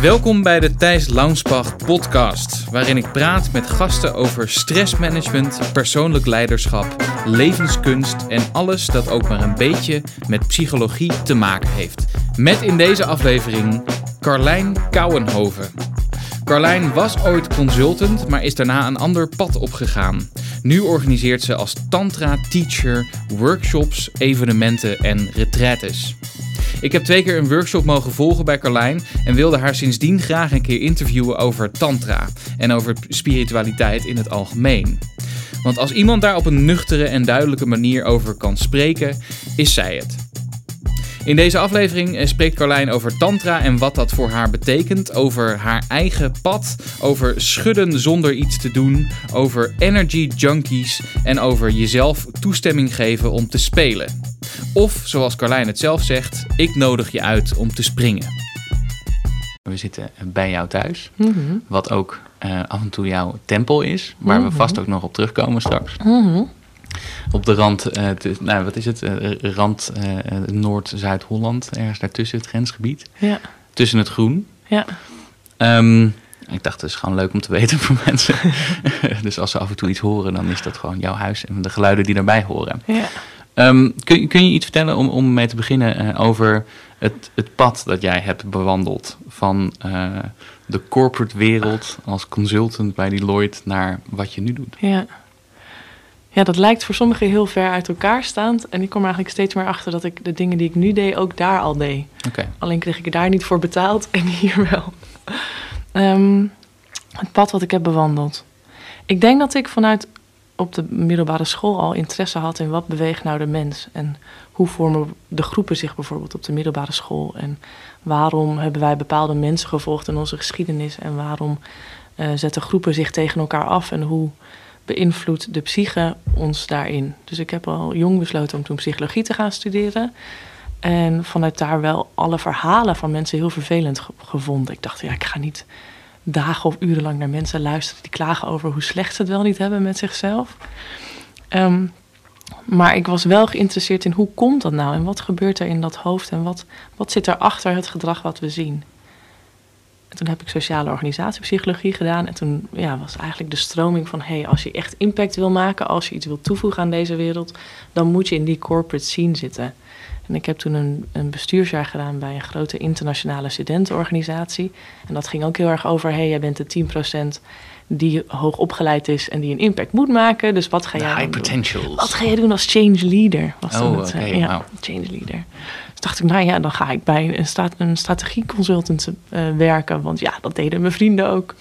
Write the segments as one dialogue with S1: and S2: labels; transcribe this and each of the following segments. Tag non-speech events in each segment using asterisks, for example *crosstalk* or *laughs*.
S1: Welkom bij de Thijs Launsbach podcast, waarin ik praat met gasten over stressmanagement, persoonlijk leiderschap, levenskunst en alles dat ook maar een beetje met psychologie te maken heeft. Met in deze aflevering Carlijn Kouwenhoven. Carlijn was ooit consultant, maar is daarna een ander pad opgegaan. Nu organiseert ze als tantra-teacher workshops, evenementen en retraites. Ik heb twee keer een workshop mogen volgen bij Carlijn en wilde haar sindsdien graag een keer interviewen over tantra en over spiritualiteit in het algemeen. Want als iemand daar op een nuchtere en duidelijke manier over kan spreken, is zij het. In deze aflevering eh, spreekt Carlijn over Tantra en wat dat voor haar betekent, over haar eigen pad, over schudden zonder iets te doen, over energy junkies en over jezelf toestemming geven om te spelen. Of, zoals Carlijn het zelf zegt, ik nodig je uit om te springen. We zitten bij jou thuis,
S2: Mhm.
S1: wat ook eh, af en toe jouw tempel is, waar we
S2: Mhm.
S1: vast ook nog op terugkomen straks.
S2: Mhm.
S1: Op de rand, eh, nou, wat is het? Eh, rand eh, eh, Noord-Zuid-Holland, ergens daartussen het grensgebied.
S2: Ja,
S1: Tussen het groen.
S2: ja.
S1: Ehm, ik dacht, het is gewoon leuk om te weten voor *laughs* mensen. *laughs* dus als ze af en toe iets horen, dan is dat gewoon jouw huis en de geluiden die daarbij horen.
S2: ja.
S1: Ehm, kun, je- kun je iets vertellen om, om mee te beginnen over het, het pad dat jij hebt bewandeld van de corporate wereld als consultant bij Deloitte naar wat je nu doet?
S2: Ja. Ja, dat lijkt voor sommigen heel ver uit elkaar staand. En ik kom er eigenlijk steeds meer achter dat ik de dingen die ik nu deed ook daar al deed. Alleen kreeg ik er daar niet voor betaald *laughs* en hier wel. Ehm, het pad wat ik heb bewandeld. Ik denk dat ik vanuit op de middelbare school al interesse had in wat beweegt nou de mens. En hoe vormen de groepen zich bijvoorbeeld op de middelbare school. En waarom hebben wij bepaalde mensen gevolgd in onze geschiedenis. En waarom eh, zetten groepen zich tegen elkaar af. En hoe beïnvloedt de psyche ons daarin. Dus ik heb al jong besloten om toen psychologie te gaan studeren. En vanuit daar wel alle verhalen van mensen heel vervelend ge- gevonden. Ik dacht, ja, ik ga niet dagen of uren lang naar mensen luisteren die klagen over hoe slecht ze het wel niet hebben met zichzelf. Ehm, maar ik was wel geïnteresseerd in hoe komt dat nou en wat gebeurt er in dat hoofd en wat, wat zit er achter het gedrag wat we zien. En toen heb ik sociale organisatiepsychologie gedaan en toen ja, was eigenlijk de stroming van hé, hey, als je echt impact wil maken, als je iets wil toevoegen aan deze wereld, dan moet je in die corporate scene zitten. En ik heb toen een, een bestuursjaar gedaan bij een grote internationale studentenorganisatie. En dat ging ook heel erg over, hé, hey, jij bent de 10% die hoog opgeleid is en die een impact moet maken. Dus wat ga jij
S1: high
S2: doen?
S1: potentials.
S2: Wat ga je doen als change leader? Was
S1: Oh,
S2: het, eh,
S1: oké,
S2: ja, change leader. Dacht ik, nou ja, dan ga ik bij een, een strategieconsultant eh, werken. Want ja, dat deden mijn vrienden ook.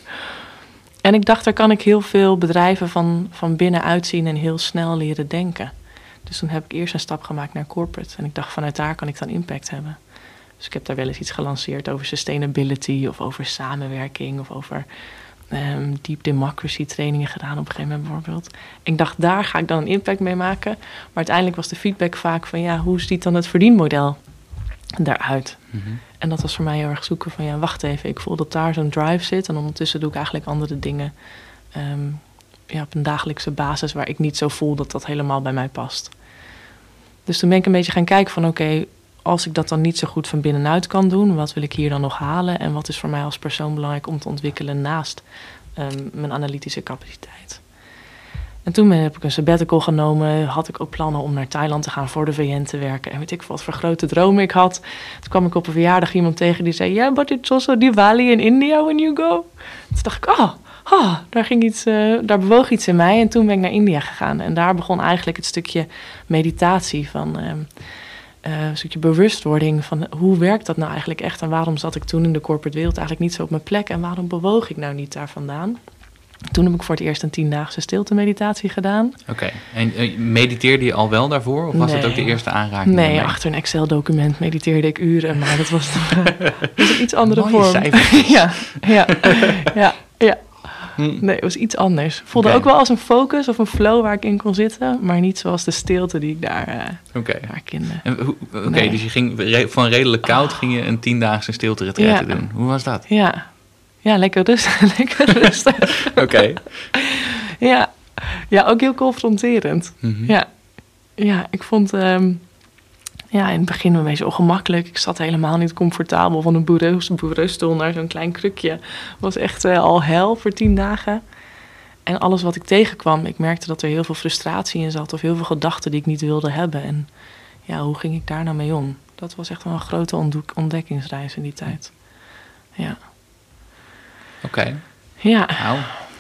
S2: En ik dacht, daar kan ik heel veel bedrijven van, van binnenuit zien en heel snel leren denken. Dus toen heb ik eerst een stap gemaakt naar corporate. En ik dacht, vanuit daar kan ik dan impact hebben. Dus ik heb daar wel eens iets gelanceerd over sustainability of over samenwerking of over ehm, deep democracy trainingen gedaan op een gegeven moment bijvoorbeeld. Ik dacht, daar ga ik dan een impact mee maken. Maar uiteindelijk was de feedback vaak van, ja, hoe ziet dan het verdienmodel daaruit? En dat was voor mij heel erg zoeken van, ja, wacht even, ik voel dat daar zo'n drive zit. En ondertussen doe ik eigenlijk andere dingen ehm, ja, op een dagelijkse basis waar ik niet zo voel dat dat helemaal bij mij past. Dus toen ben ik een beetje gaan kijken van, oké, als ik dat dan niet zo goed van binnenuit kan doen, wat wil ik hier dan nog halen? En wat is voor mij als persoon belangrijk om te ontwikkelen naast ehm, mijn analytische capaciteit? En toen heb ik een sabbatical genomen. Had ik ook plannen om naar Thailand te gaan voor de VN te werken. En weet ik wat voor grote dromen ik had. Toen kwam ik op een verjaardag iemand tegen die zei... Yeah, but it's also Diwali in India when you go. Toen dacht ik, oh, ah, daar, ging iets, eh, daar bewoog iets in mij. En toen ben ik naar India gegaan. En daar begon eigenlijk het stukje meditatie van... ehm, eh, een stukje bewustwording van hoe werkt dat nou eigenlijk echt... en waarom zat ik toen in de corporate wereld eigenlijk niet zo op mijn plek... en waarom bewoog ik nou niet daar vandaan... Toen heb ik voor het eerst een tiendaagse stilte meditatie gedaan.
S1: Oké, en eh, mediteerde je al wel daarvoor? Of was het ook de
S2: Nee.
S1: eerste aanraking?
S2: Nee, achter een Excel-document mediteerde ik uren, maar dat was, *laughs* dat was een iets andere
S1: Mooie
S2: vorm. *laughs* ja, ja, ja, ja.
S1: Hm.
S2: Nee, het was iets anders. Voelde ook wel als een focus of een flow waar ik in kon zitten, maar niet zoals de stilte die ik daar, eh
S1: Oké.
S2: daar kende.
S1: Oké,
S2: Nee.
S1: dus je ging van redelijk koud ging je een tiendaagse stilte
S2: Ja.
S1: doen. Hoe was dat?
S2: Ja, ja lekker rustig. *laughs* lekker *laughs* rustig.
S1: Oké.
S2: ja. ja, ook heel confronterend.
S1: Mhm.
S2: Ja, ja ik vond. ehm, ja, in het begin een beetje ongemakkelijk. Ik zat helemaal niet comfortabel van een boereusstoel naar zo'n klein krukje. was echt uh, al hel voor tien dagen. En alles wat ik tegenkwam, ik merkte dat er heel veel frustratie in zat. Of heel veel gedachten die ik niet wilde hebben. En ja, hoe ging ik daar nou mee om? Dat was echt wel een grote ontdekkingsreis in die tijd. Ja.
S1: Oké.
S2: Ja.
S1: Nou,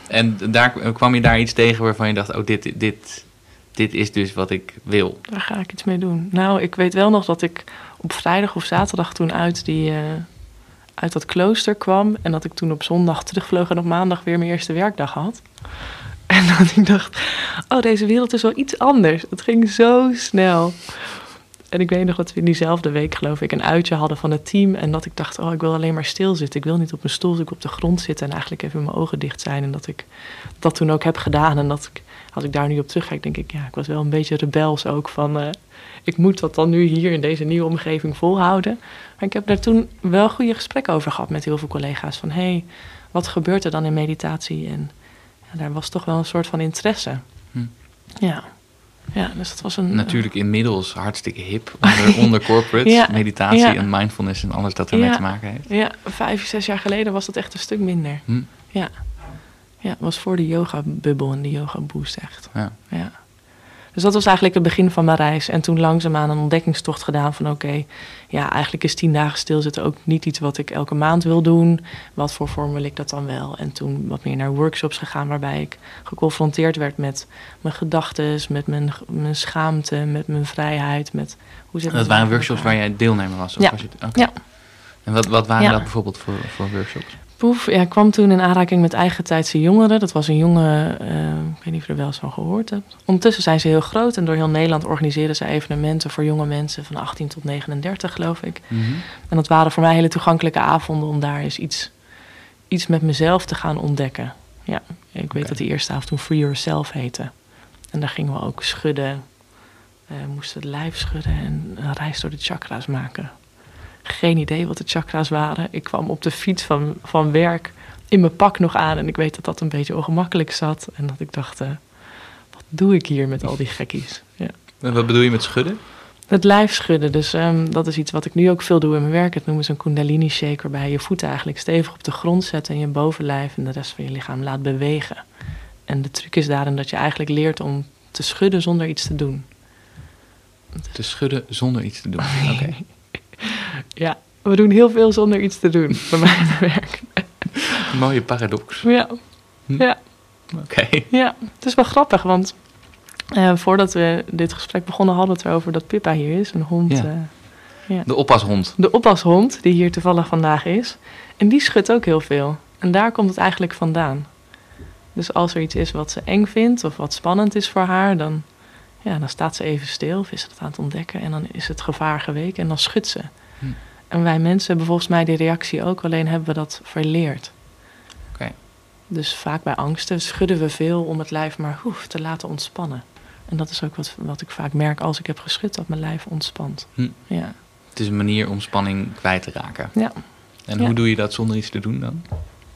S1: en daar kwam je daar iets tegen waarvan je dacht, oh, dit, dit, dit is dus wat ik wil.
S2: Daar ga ik iets mee doen. Nou, ik weet wel nog dat ik op vrijdag of zaterdag toen uit, die, uh, uit dat klooster kwam. En dat ik toen op zondag terugvloog en op maandag weer mijn eerste werkdag had. *laughs* En dat ik dacht, oh, deze wereld is wel iets anders. Het ging zo snel. En ik weet nog dat we in diezelfde week, geloof ik, een uitje hadden van het team. En dat ik dacht, oh, ik wil alleen maar stilzitten. Ik wil niet op mijn stoel, ik wil op de grond zitten en eigenlijk even mijn ogen dicht zijn. En dat ik dat toen ook heb gedaan. En dat ik, als ik daar nu op terugkijk, denk ik, ja, ik was wel een beetje rebels ook van... Uh, ik moet dat dan nu hier in deze nieuwe omgeving volhouden. Maar ik heb daar toen wel goede gesprekken over gehad met heel veel collega's. Van, hé, hey, wat gebeurt er dan in meditatie? En ja, daar was toch wel een soort van interesse. Hm. Ja. Ja, dus dat was een...
S1: Natuurlijk inmiddels hartstikke hip *laughs* onder, onder corporate meditatie en mindfulness en alles dat ermee te maken heeft.
S2: Ja, vijf, zes jaar geleden was dat echt een stuk minder. Hm. Ja. Ja, het was voor de yoga-bubbel en de yoga-boost echt. Ja. Dus dat was eigenlijk het begin van mijn reis. En toen langzaamaan een ontdekkingstocht gedaan van oké, ja, eigenlijk is tien dagen stilzitten ook niet iets wat ik elke maand wil doen. Wat voor vorm wil ik dat dan wel? En toen wat meer naar workshops gegaan waarbij ik geconfronteerd werd met mijn gedachten, met mijn, mijn schaamte, met mijn vrijheid. Met,
S1: hoe zit dat waren workshops waar jij deelnemer was? Of
S2: ja.
S1: Was
S2: je, ja.
S1: En wat, wat waren dat bijvoorbeeld voor, voor workshops?
S2: Poef, ja, kwam toen in aanraking met eigentijdse jongeren. Dat was een jongen, uh, ik weet niet of je er wel eens van gehoord hebt. Ondertussen zijn ze heel groot en door heel Nederland organiseren ze evenementen voor jonge mensen van 18 tot 39, geloof ik. Mhm. En dat waren voor mij hele toegankelijke avonden om daar eens iets, iets met mezelf te gaan ontdekken. Ja, ik weet dat die eerste avond toen Free Yourself heette. En daar gingen we ook schudden, uh, moesten het lijf schudden en een reis door de chakra's maken geen idee wat de chakra's waren. Ik kwam op de fiets van, van werk in mijn pak nog aan en ik weet dat dat een beetje ongemakkelijk zat. En dat ik dacht, uh, wat doe ik hier met al die gekkies? Ja.
S1: En wat bedoel je met schudden?
S2: Het lijf schudden. Dus um, dat is iets wat ik nu ook veel doe in mijn werk. Het noemen ze een kundalini shake, waarbij je je voeten eigenlijk stevig op de grond zet en je bovenlijf en de rest van je lichaam laat bewegen. En de truc is daarin dat je eigenlijk leert om te schudden zonder iets te doen.
S1: Te schudden zonder iets te doen. *laughs* Oké. *laughs*
S2: Ja, we doen heel veel zonder iets te doen bij mijn werk. *laughs*
S1: mooie paradox.
S2: Ja. Hm? Ja.
S1: Oké.
S2: Ja, het is wel grappig, want uh, voordat we dit gesprek begonnen hadden we het erover dat Pippa hier is, een hond. Ja.
S1: Uh, ja. De oppashond.
S2: De oppashond, die hier toevallig vandaag is. En die schudt ook heel veel. En daar komt het eigenlijk vandaan. Dus als er iets is wat ze eng vindt of wat spannend is voor haar, dan, ja, dan staat ze even stil of is ze het aan het ontdekken. En dan is het gevaar geweken en dan schudt ze. Hm. En wij mensen hebben volgens mij die reactie ook, alleen hebben we dat verleerd.
S1: Oké.
S2: Dus vaak bij angsten schudden we veel om het lijf maar hoef, te laten ontspannen. En dat is ook wat, wat ik vaak merk als ik heb geschud, dat mijn lijf ontspant. Hm. Ja.
S1: Het is een manier om spanning kwijt te raken.
S2: Ja.
S1: En hoe doe je dat zonder iets te doen dan?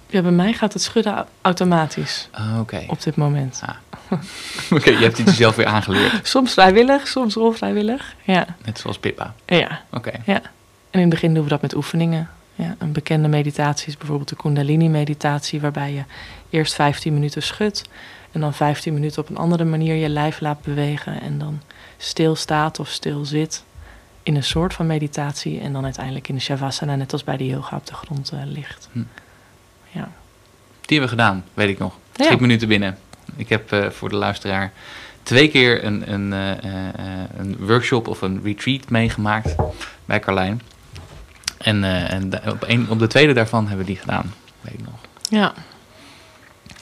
S2: Ja, bij mij gaat het schudden automatisch.
S1: Ah, oké.
S2: Op dit moment.
S1: Ah. *laughs* oké, je hebt het jezelf weer aangeleerd.
S2: Soms vrijwillig, soms onvrijwillig. Ja.
S1: Net zoals Pippa.
S2: Ja.
S1: Oké.
S2: Ja. En in het begin doen we dat met oefeningen. Ja, een bekende meditatie is bijvoorbeeld de Kundalini-meditatie, waarbij je eerst 15 minuten schudt en dan 15 minuten op een andere manier je lijf laat bewegen en dan stil staat of stil zit in een soort van meditatie en dan uiteindelijk in de Shavasana, net als bij de yoga op de grond uh, ligt. Hm. Ja.
S1: Die hebben we gedaan, weet ik nog. Schiet minuten binnen. Ik heb uh, voor de luisteraar twee keer een, een, uh, een workshop of een retreat meegemaakt bij Carlijn. En, en op, een, op de tweede daarvan hebben we die gedaan, weet ik nog.
S2: Ja.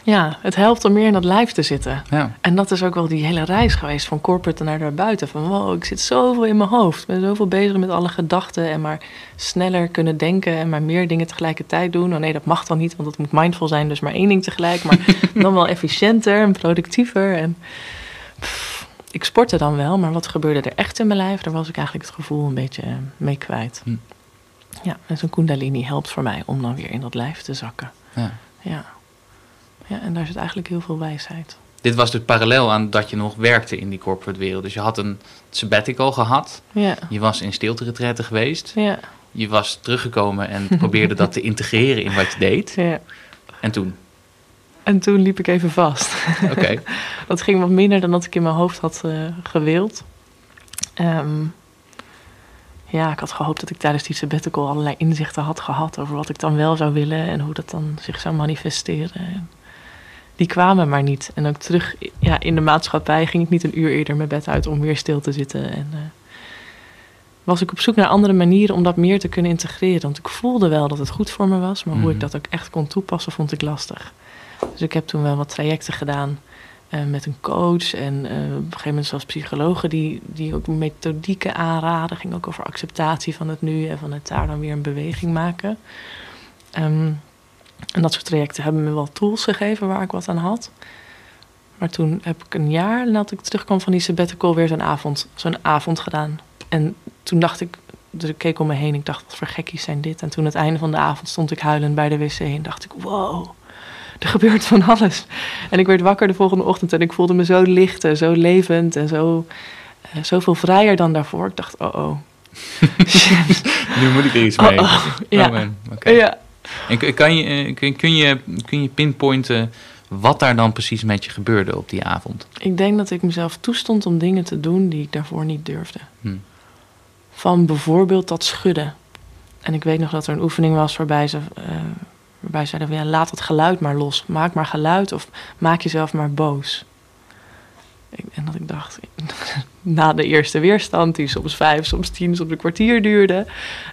S2: Ja, het helpt om meer in dat lijf te zitten.
S1: Ja.
S2: En dat is ook wel die hele reis geweest van corporate naar daarbuiten. Van wow, ik zit zoveel in mijn hoofd. Ik ben zoveel bezig met alle gedachten en maar sneller kunnen denken en maar meer dingen tegelijkertijd doen. Oh nee, dat mag dan niet, want dat moet mindful zijn, dus maar één ding tegelijk. Maar *laughs* dan wel efficiënter en productiever. En ik sportte dan wel, maar wat gebeurde er echt in mijn lijf? Daar was ik eigenlijk het gevoel een beetje eh, mee kwijt. Hm. Ja, en zo'n kundalini helpt voor mij om dan weer in dat lijf te zakken.
S1: Ja.
S2: ja. Ja, en daar zit eigenlijk heel veel wijsheid.
S1: dit was dus parallel aan dat je nog werkte in die corporate wereld. Dus je had een sabbatical gehad.
S2: Ja.
S1: Je was in stilte geweest.
S2: Ja.
S1: Je was teruggekomen en probeerde dat te *laughs* integreren in wat je deed.
S2: ja.
S1: En toen?
S2: En toen liep ik even vast.
S1: Oké. *laughs*
S2: dat ging wat minder dan dat ik in mijn hoofd had eh, gewild. Ehm, ja, ik had gehoopt dat ik tijdens die sabbatical allerlei inzichten had gehad over wat ik dan wel zou willen en hoe dat dan zich zou manifesteren. Die kwamen maar niet. En ook terug ja, in de maatschappij ging ik niet een uur eerder mijn bed uit om weer stil te zitten. En eh, was ik op zoek naar andere manieren om dat meer te kunnen integreren. Want ik voelde wel dat het goed voor me was, maar hoe
S1: Mhm.
S2: ik dat ook echt kon toepassen, vond ik lastig. Dus ik heb toen wel wat trajecten gedaan eh, met een coach. En eh, op een gegeven moment zelfs psychologen die, die ook methodieken aanraden. Ging ook over acceptatie van het nu en van het daar dan weer een beweging maken. Ehm, en dat soort trajecten hebben me wel tools gegeven waar ik wat aan had. Maar toen heb ik een jaar nadat ik terugkwam van die sabbatical weer zo'n avond, zo'n avond gedaan. En toen dacht ik, dus ik keek om me heen, ik dacht, wat voor gekkies zijn dit? En toen het einde van de avond stond ik huilend bij de wc en dacht ik, wow, er gebeurt van alles. En ik werd wakker de volgende ochtend en ik voelde me zo licht en zo levend en zo, eh, zoveel vrijer dan daarvoor. Ik dacht, oh oh. *laughs*
S1: Nu moet ik er iets
S2: Oh,
S1: mee.
S2: oh. Ja.
S1: Oh, man. Oké.
S2: Ja.
S1: En kun- kan je, eh, kun, je, kun je pinpointen wat daar dan precies met je gebeurde op die avond?
S2: Ik denk dat ik mezelf toestond om dingen te doen die ik daarvoor niet durfde.
S1: Hm.
S2: Van bijvoorbeeld dat schudden. En ik weet nog dat er een oefening was waarbij ze, eh, waarbij ze zeiden: van, ja, laat het geluid maar los. Maak maar geluid of maak jezelf maar boos. En dat ik dacht, *laughs* na de eerste weerstand, die soms vijf, soms tien, soms een kwartier duurde,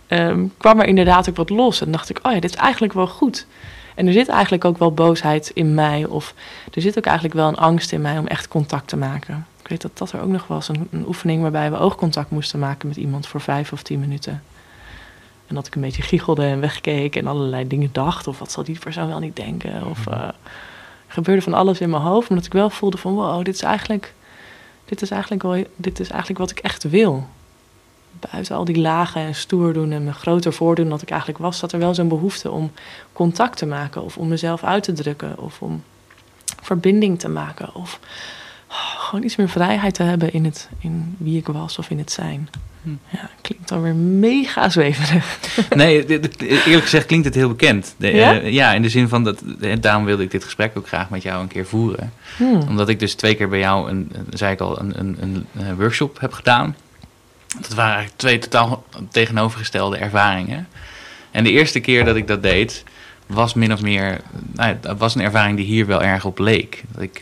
S2: ehm, kwam er inderdaad ook wat los. En dacht ik, oh ja, dit is eigenlijk wel goed. En er zit eigenlijk ook wel boosheid in mij. Of er zit ook eigenlijk wel een angst in mij om echt contact te maken. Ik weet dat dat er ook nog was. Een, een oefening waarbij we oogcontact moesten maken met iemand voor vijf of tien minuten. En dat ik een beetje giechelde en wegkeek en allerlei dingen dacht. Of wat zal die persoon wel niet denken? Of eh, er gebeurde van alles in mijn hoofd. Maar dat ik wel voelde van wow, dit is eigenlijk, dit is eigenlijk, dit is eigenlijk wat ik echt wil. Buiten al die lagen en stoer doen en me groter voordoen dan ik eigenlijk was, zat er wel zo'n behoefte om contact te maken. Of om mezelf uit te drukken. Of om verbinding te maken. Of gewoon iets meer vrijheid te hebben in, het, in wie ik was of in het zijn.
S1: Hm.
S2: Ja, klinkt dan weer mega zweverig. *laughs*
S1: Nee, eerlijk gezegd klinkt het heel bekend. De,
S2: Ja?
S1: eh, ja, in de zin van dat, eh, daarom wilde ik dit gesprek ook graag met jou een keer voeren.
S2: Hmm.
S1: Omdat ik dus twee keer bij jou, een, zei ik al, een, een, een eh, workshop heb gedaan. Dat waren eigenlijk twee totaal tegenovergestelde ervaringen. En de eerste keer dat ik dat deed, was min of meer, nou, dat was een ervaring die hier wel erg op leek. Dat ik,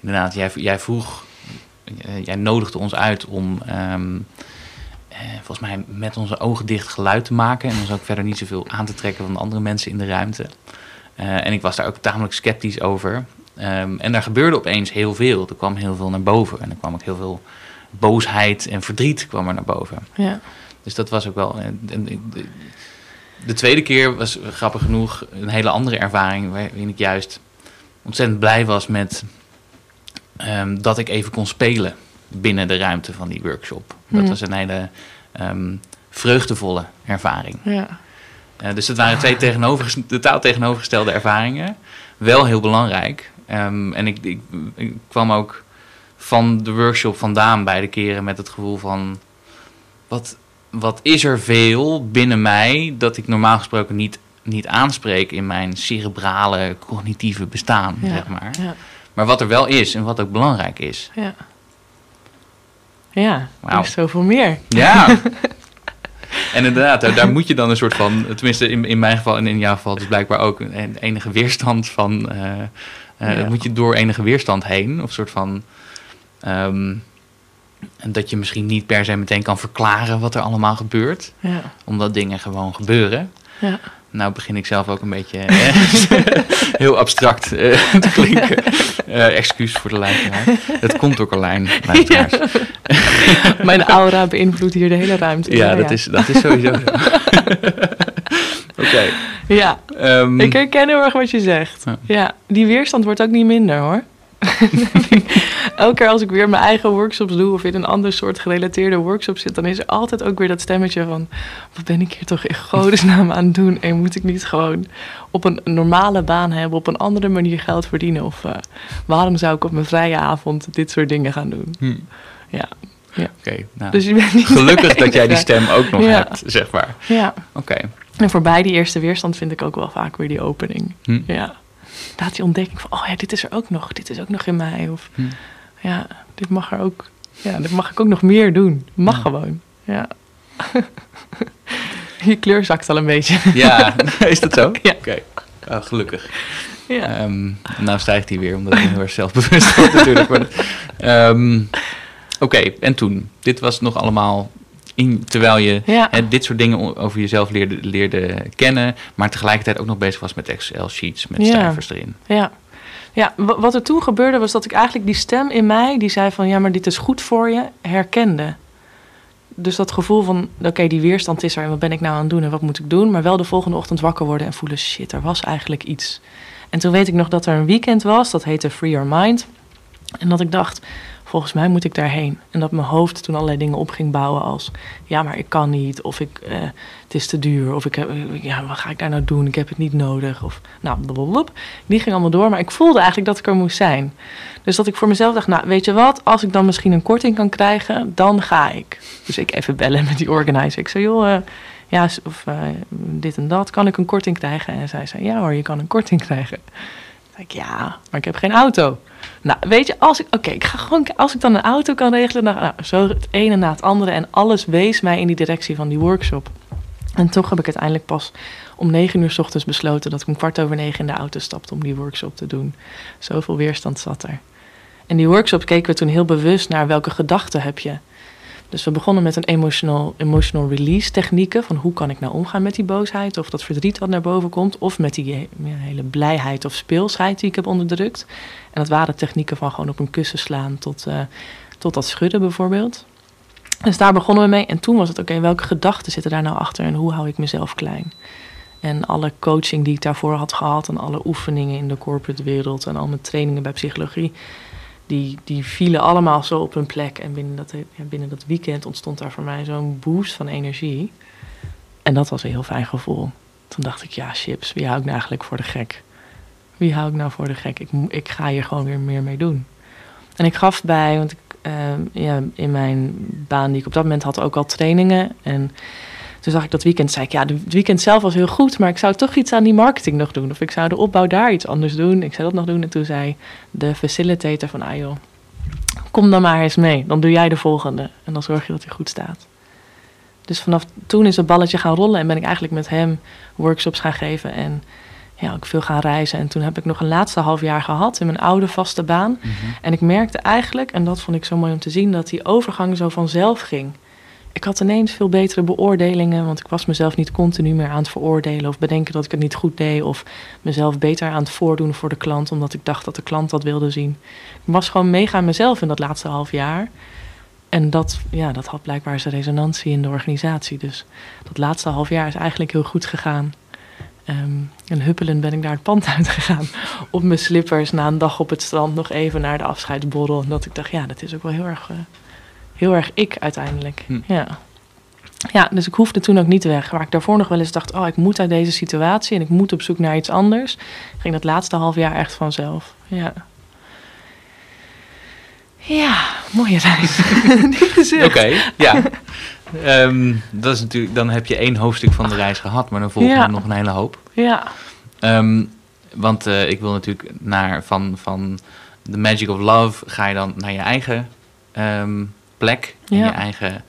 S1: inderdaad, jij, jij vroeg, eh, jij nodigde ons uit om, ehm, eh, volgens mij met onze ogen dicht geluid te maken. En ons ook verder niet zoveel aan te trekken van de andere mensen in de ruimte. Eh, en ik was daar ook tamelijk sceptisch over. Ehm, en daar gebeurde opeens heel veel. Er kwam heel veel naar boven. En er kwam ook heel veel boosheid en verdriet kwam er naar boven.
S2: Ja.
S1: Dus dat was ook wel. de tweede keer was grappig genoeg een hele andere ervaring. Waarin ik juist ontzettend blij was met ehm, dat ik even kon spelen binnen de ruimte van die workshop. Dat
S2: Hmm.
S1: was een hele ehm, vreugdevolle ervaring.
S2: Ja.
S1: Eh, dus het waren twee tegenover, totaal tegenovergestelde ervaringen. Wel heel belangrijk. Ehm, en ik, ik, ik kwam ook van de workshop vandaan beide keren met het gevoel van... Wat, wat is er veel binnen mij dat ik normaal gesproken niet, niet aanspreek in mijn cerebrale cognitieve bestaan,
S2: Ja.
S1: zeg maar.
S2: Ja.
S1: Maar wat er wel is en wat ook belangrijk is.
S2: Ja. Ja, er is zoveel meer.
S1: Ja. *laughs* en inderdaad, daar, daar moet je dan een soort van, tenminste in, in mijn geval en in jouw geval, dus blijkbaar ook een enige weerstand van, eh eh,
S2: Ja.
S1: moet je door enige weerstand heen, of een soort van, ehm, dat je misschien niet per se meteen kan verklaren wat er allemaal gebeurt,
S2: Ja.
S1: omdat dingen gewoon gebeuren.
S2: Ja.
S1: Nou begin ik zelf ook een beetje eh, *laughs* heel abstract eh, te klinken. Eh, excuus voor de luisteraar. Het komt door Carlijn, luisteraars.
S2: Mijn aura beïnvloedt hier de hele ruimte.
S1: Ja, dat, Is, dat is sowieso zo. *laughs* Oké.
S2: Ja,
S1: ehm,
S2: ik herken heel erg wat je zegt.
S1: Ja.
S2: Ja. die weerstand wordt ook niet minder hoor. *laughs* elke keer als ik weer mijn eigen workshops doe of in een ander soort gerelateerde workshop zit, dan is er altijd ook weer dat stemmetje van: wat ben ik hier toch in godesnaam aan het doen? En moet ik niet gewoon op een normale baan hebben, op een andere manier geld verdienen? Of uh, waarom zou ik op mijn vrije avond dit soort dingen gaan doen?
S1: Hm.
S2: Ja. Ja.
S1: Oké, nou,
S2: Dus je bent niet
S1: gelukkig dat jij die stem ook nog
S2: Ja.
S1: hebt, zeg maar.
S2: Ja.
S1: Oké.
S2: En voorbij die eerste weerstand vind ik ook wel vaak weer die opening.
S1: Hm.
S2: Ja. Laat die ontdekking van, oh ja, dit is er ook nog. Dit is ook nog in mij. Of
S1: Hm.
S2: ja, dit mag er ook. Ja, dit mag ik ook nog meer doen. Mag
S1: Ja.
S2: gewoon. Ja. *laughs* je kleur zakt al een beetje.
S1: Ja, *laughs* is dat zo?
S2: Ja.
S1: Oké, Oh, gelukkig.
S2: ja.
S1: Ehm, nou stijgt hij weer, omdat ik heel erg zelfbewust word natuurlijk. Ehm, Oké, en toen? Dit was nog allemaal in, terwijl je
S2: Ja.
S1: hè, dit soort dingen over jezelf leerde, leerde kennen, maar tegelijkertijd ook nog bezig was met Excel-sheets, met
S2: Ja.
S1: cijfers erin.
S2: Ja. Ja, wa- wat er toen gebeurde was dat ik eigenlijk die stem in mij, die zei van ja, maar dit is goed voor je, herkende. Dus dat gevoel van, oké, die weerstand is er en wat ben ik nou aan het doen en wat moet ik doen? Maar wel de volgende ochtend wakker worden en voelen, shit, er was eigenlijk iets. En toen weet ik nog dat er een weekend was, dat heette Free Your Mind. En dat ik dacht, volgens mij moet ik daarheen. En dat mijn hoofd toen allerlei dingen op ging bouwen als... ja, maar ik kan niet, of ik, eh, het is te duur, of ik eh, ja, wat ga ik daar nou doen? Ik heb het niet nodig, of nou, blablabla. Die ging allemaal door, maar ik voelde eigenlijk dat ik er moest zijn. Dus dat ik voor mezelf dacht, nou, weet je wat? Als ik dan misschien een korting kan krijgen, dan ga ik. Dus ik even bellen met die organizer. Ik zei, joh, eh, ja, of dit en dat, kan ik een korting krijgen? En zij zei, ja hoor, je kan een korting krijgen. Ik, ja, maar ik heb geen auto. Nou, weet je, als ik, oké, ik ga gewoon, als ik dan een auto kan regelen, dan nou, zo het ene na het andere. En alles wees mij in die directie van die workshop. En toch heb ik uiteindelijk pas om negen uur s ochtends besloten dat ik om kwart over negen in de auto stapte om die workshop te doen. Zoveel weerstand zat er. En die workshop keken we toen heel bewust naar welke gedachten heb je. Dus we begonnen met een emotional, emotional release technieken. Van hoe kan ik nou omgaan met die boosheid of dat verdriet wat naar boven komt. Of met die eh, hele blijheid of speelsheid die ik heb onderdrukt. En dat waren technieken van gewoon op een kussen slaan tot, eh, tot dat schudden bijvoorbeeld. Dus daar begonnen we mee. En toen was het, oké, welke gedachten zitten daar nou achter en hoe hou ik mezelf klein? En alle coaching die ik daarvoor had gehad en alle oefeningen in de corporate wereld en al mijn trainingen bij psychologie, die, die vielen allemaal zo op hun plek. En binnen dat, ja, binnen dat weekend ontstond daar voor mij zo'n boost van energie. En dat was een heel fijn gevoel. Toen dacht ik, ja, chips, wie hou ik nou eigenlijk voor de gek? Wie hou ik nou voor de gek? Ik, ik ga hier gewoon weer meer mee doen. En ik gaf bij, want ik, ehm, ja, in mijn baan die ik op dat moment had ook al trainingen. En toen zag ik dat weekend, zei ik, ja, het weekend zelf was heel goed, maar ik zou toch iets aan die marketing nog doen. Of ik zou de opbouw daar iets anders doen. Ik zou dat nog doen. En toen zei de facilitator van, ah joh, kom dan maar eens mee. Dan doe jij de volgende. En dan zorg je dat hij goed staat. Dus vanaf toen is het balletje gaan rollen en ben ik eigenlijk met hem workshops gaan geven en ja, ook veel gaan reizen. En toen heb ik nog een laatste half jaar gehad in mijn oude vaste baan. En ik merkte eigenlijk, en dat vond ik zo mooi om te zien, dat die overgang zo vanzelf ging. Ik had ineens veel betere beoordelingen, want ik was mezelf niet continu meer aan het veroordelen of bedenken dat ik het niet goed deed of mezelf beter aan het voordoen voor de klant, omdat ik dacht dat de klant dat wilde zien. Ik was gewoon mega mezelf in dat laatste half jaar. En dat, ja, dat had blijkbaar zijn resonantie in de organisatie. Dus dat laatste half jaar is eigenlijk heel goed gegaan. Ehm, en huppelend ben ik daar het pand *laughs* uit gegaan. Op mijn slippers na een dag op het strand nog even naar de afscheidsborrel. En dat ik dacht, ja, dat is ook wel heel erg, eh, heel erg ik uiteindelijk.
S1: Hm.
S2: Ja. ja, dus ik hoefde toen ook niet weg. Waar ik daarvoor nog wel eens dacht, oh, ik moet uit deze situatie en ik moet op zoek naar iets anders. Ging dat laatste half jaar echt vanzelf. Ja. Ja, mooie reis. *laughs*
S1: Oké, ja. Ehm, dat is natuurlijk, dan heb je één hoofdstuk van de reis gehad, maar dan volgt
S2: Ja.
S1: er nog een hele hoop.
S2: Ja,
S1: Ehm, want eh, ik wil natuurlijk naar van, van The Magic of Love ga je dan naar je eigen ehm, plek, in
S2: Ja.
S1: je eigen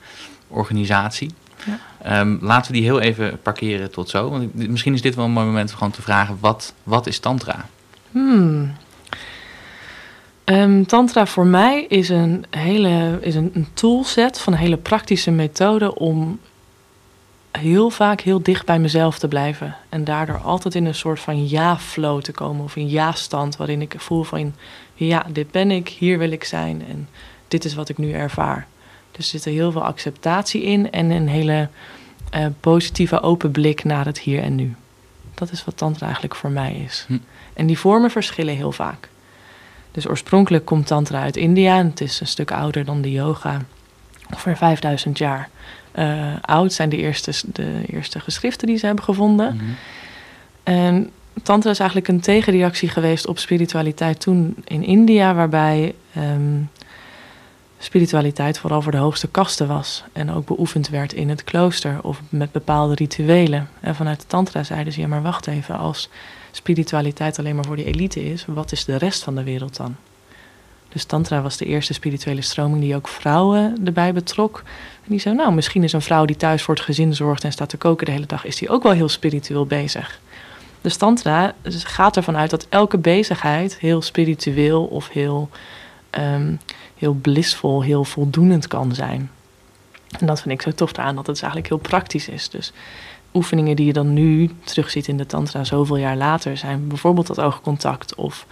S1: organisatie.
S2: Ja.
S1: Ehm, laten we die heel even parkeren tot zo. Want misschien is dit wel een mooi moment om gewoon te vragen, wat, wat is tantra?
S2: Hmm. Ehm, tantra voor mij is een hele is een, een toolset van een hele praktische methode om heel vaak heel dicht bij mezelf te blijven. En daardoor altijd in een soort van ja-flow te komen of een ja-stand waarin ik voel van ja, dit ben ik, hier wil ik zijn en dit is wat ik nu ervaar. Dus er zit er heel veel acceptatie in en een hele eh, positieve open blik naar het hier en nu. Dat is wat tantra eigenlijk voor mij is.
S1: Hm.
S2: En die vormen verschillen heel vaak. Dus oorspronkelijk komt Tantra uit India. En het is een stuk ouder dan de yoga. Ongeveer 5000 jaar uh, oud zijn de eerste, de eerste geschriften die ze hebben gevonden.
S1: Mhm.
S2: En Tantra is eigenlijk een tegenreactie geweest op spiritualiteit toen in India, waarbij ehm, spiritualiteit vooral voor de hoogste kasten was. En ook beoefend werd in het klooster of met bepaalde rituelen. En vanuit de Tantra zeiden ze: ja, maar wacht even, als spiritualiteit alleen maar voor die elite is, wat is de rest van de wereld dan? Dus Tantra was de eerste spirituele stroming die ook vrouwen erbij betrok. En die zei: Nou, misschien is een vrouw die thuis voor het gezin zorgt en staat te koken de hele dag, is die ook wel heel spiritueel bezig. Dus Tantra gaat ervan uit dat elke bezigheid heel spiritueel of heel, um, heel blissvol, heel voldoenend kan zijn. En dat vind ik zo tof aan, dat het eigenlijk heel praktisch is. Dus oefeningen die je dan nu terugziet in de Tantra zoveel jaar later zijn bijvoorbeeld dat oogcontact of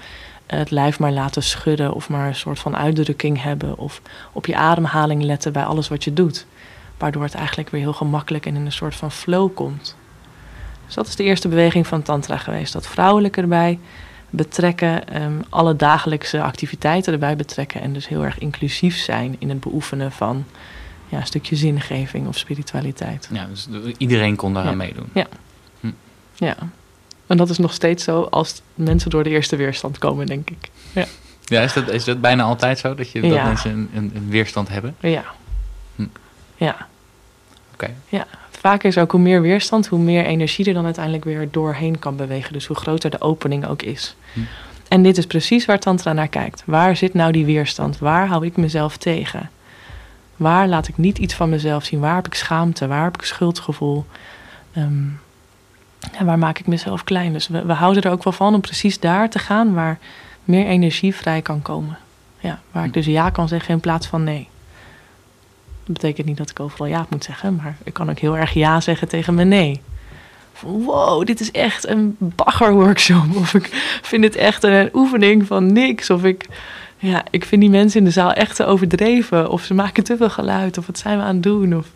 S2: het lijf maar laten schudden of maar een soort van uitdrukking hebben of op je ademhaling letten bij alles wat je doet. Waardoor het eigenlijk weer heel gemakkelijk en in een soort van flow komt. Dus dat is de eerste beweging van Tantra geweest. Dat vrouwelijke erbij betrekken, um, alle dagelijkse activiteiten erbij betrekken. En dus heel erg inclusief zijn in het beoefenen van ja, een stukje zingeving of spiritualiteit.
S1: Ja, dus iedereen kon daaraan
S2: Ja.
S1: meedoen.
S2: Ja.
S1: Hm.
S2: Ja. En dat is nog steeds zo als mensen door de eerste weerstand komen, denk ik.
S1: Ja, is dat, is dat bijna altijd zo? Dat, je, dat
S2: Ja.
S1: mensen een, een, een weerstand hebben?
S2: Ja.
S1: Hm.
S2: Ja. Ja. Vaak is ook hoe meer weerstand, hoe meer energie er dan uiteindelijk weer doorheen kan bewegen. Dus hoe groter de opening ook is.
S1: Hm.
S2: En dit is precies waar Tantra naar kijkt. Waar zit nou die weerstand? Waar hou ik mezelf tegen? Waar laat ik niet iets van mezelf zien? Waar heb ik schaamte? Waar heb ik schuldgevoel? Ehm, en waar maak ik mezelf klein? Dus we, we houden er ook wel van om precies daar te gaan waar meer energie vrij kan komen. Ja, waar ik dus ja kan zeggen in plaats van nee. Dat betekent niet dat ik overal ja moet zeggen, maar ik kan ook heel erg ja zeggen tegen mijn nee. Van, wow, dit is echt een baggerworkshop. Of ik vind dit echt een oefening van niks. Of ik, ja, ik vind die mensen in de zaal echt te overdreven. Of ze maken te veel geluid. Of wat zijn we aan het doen? Of,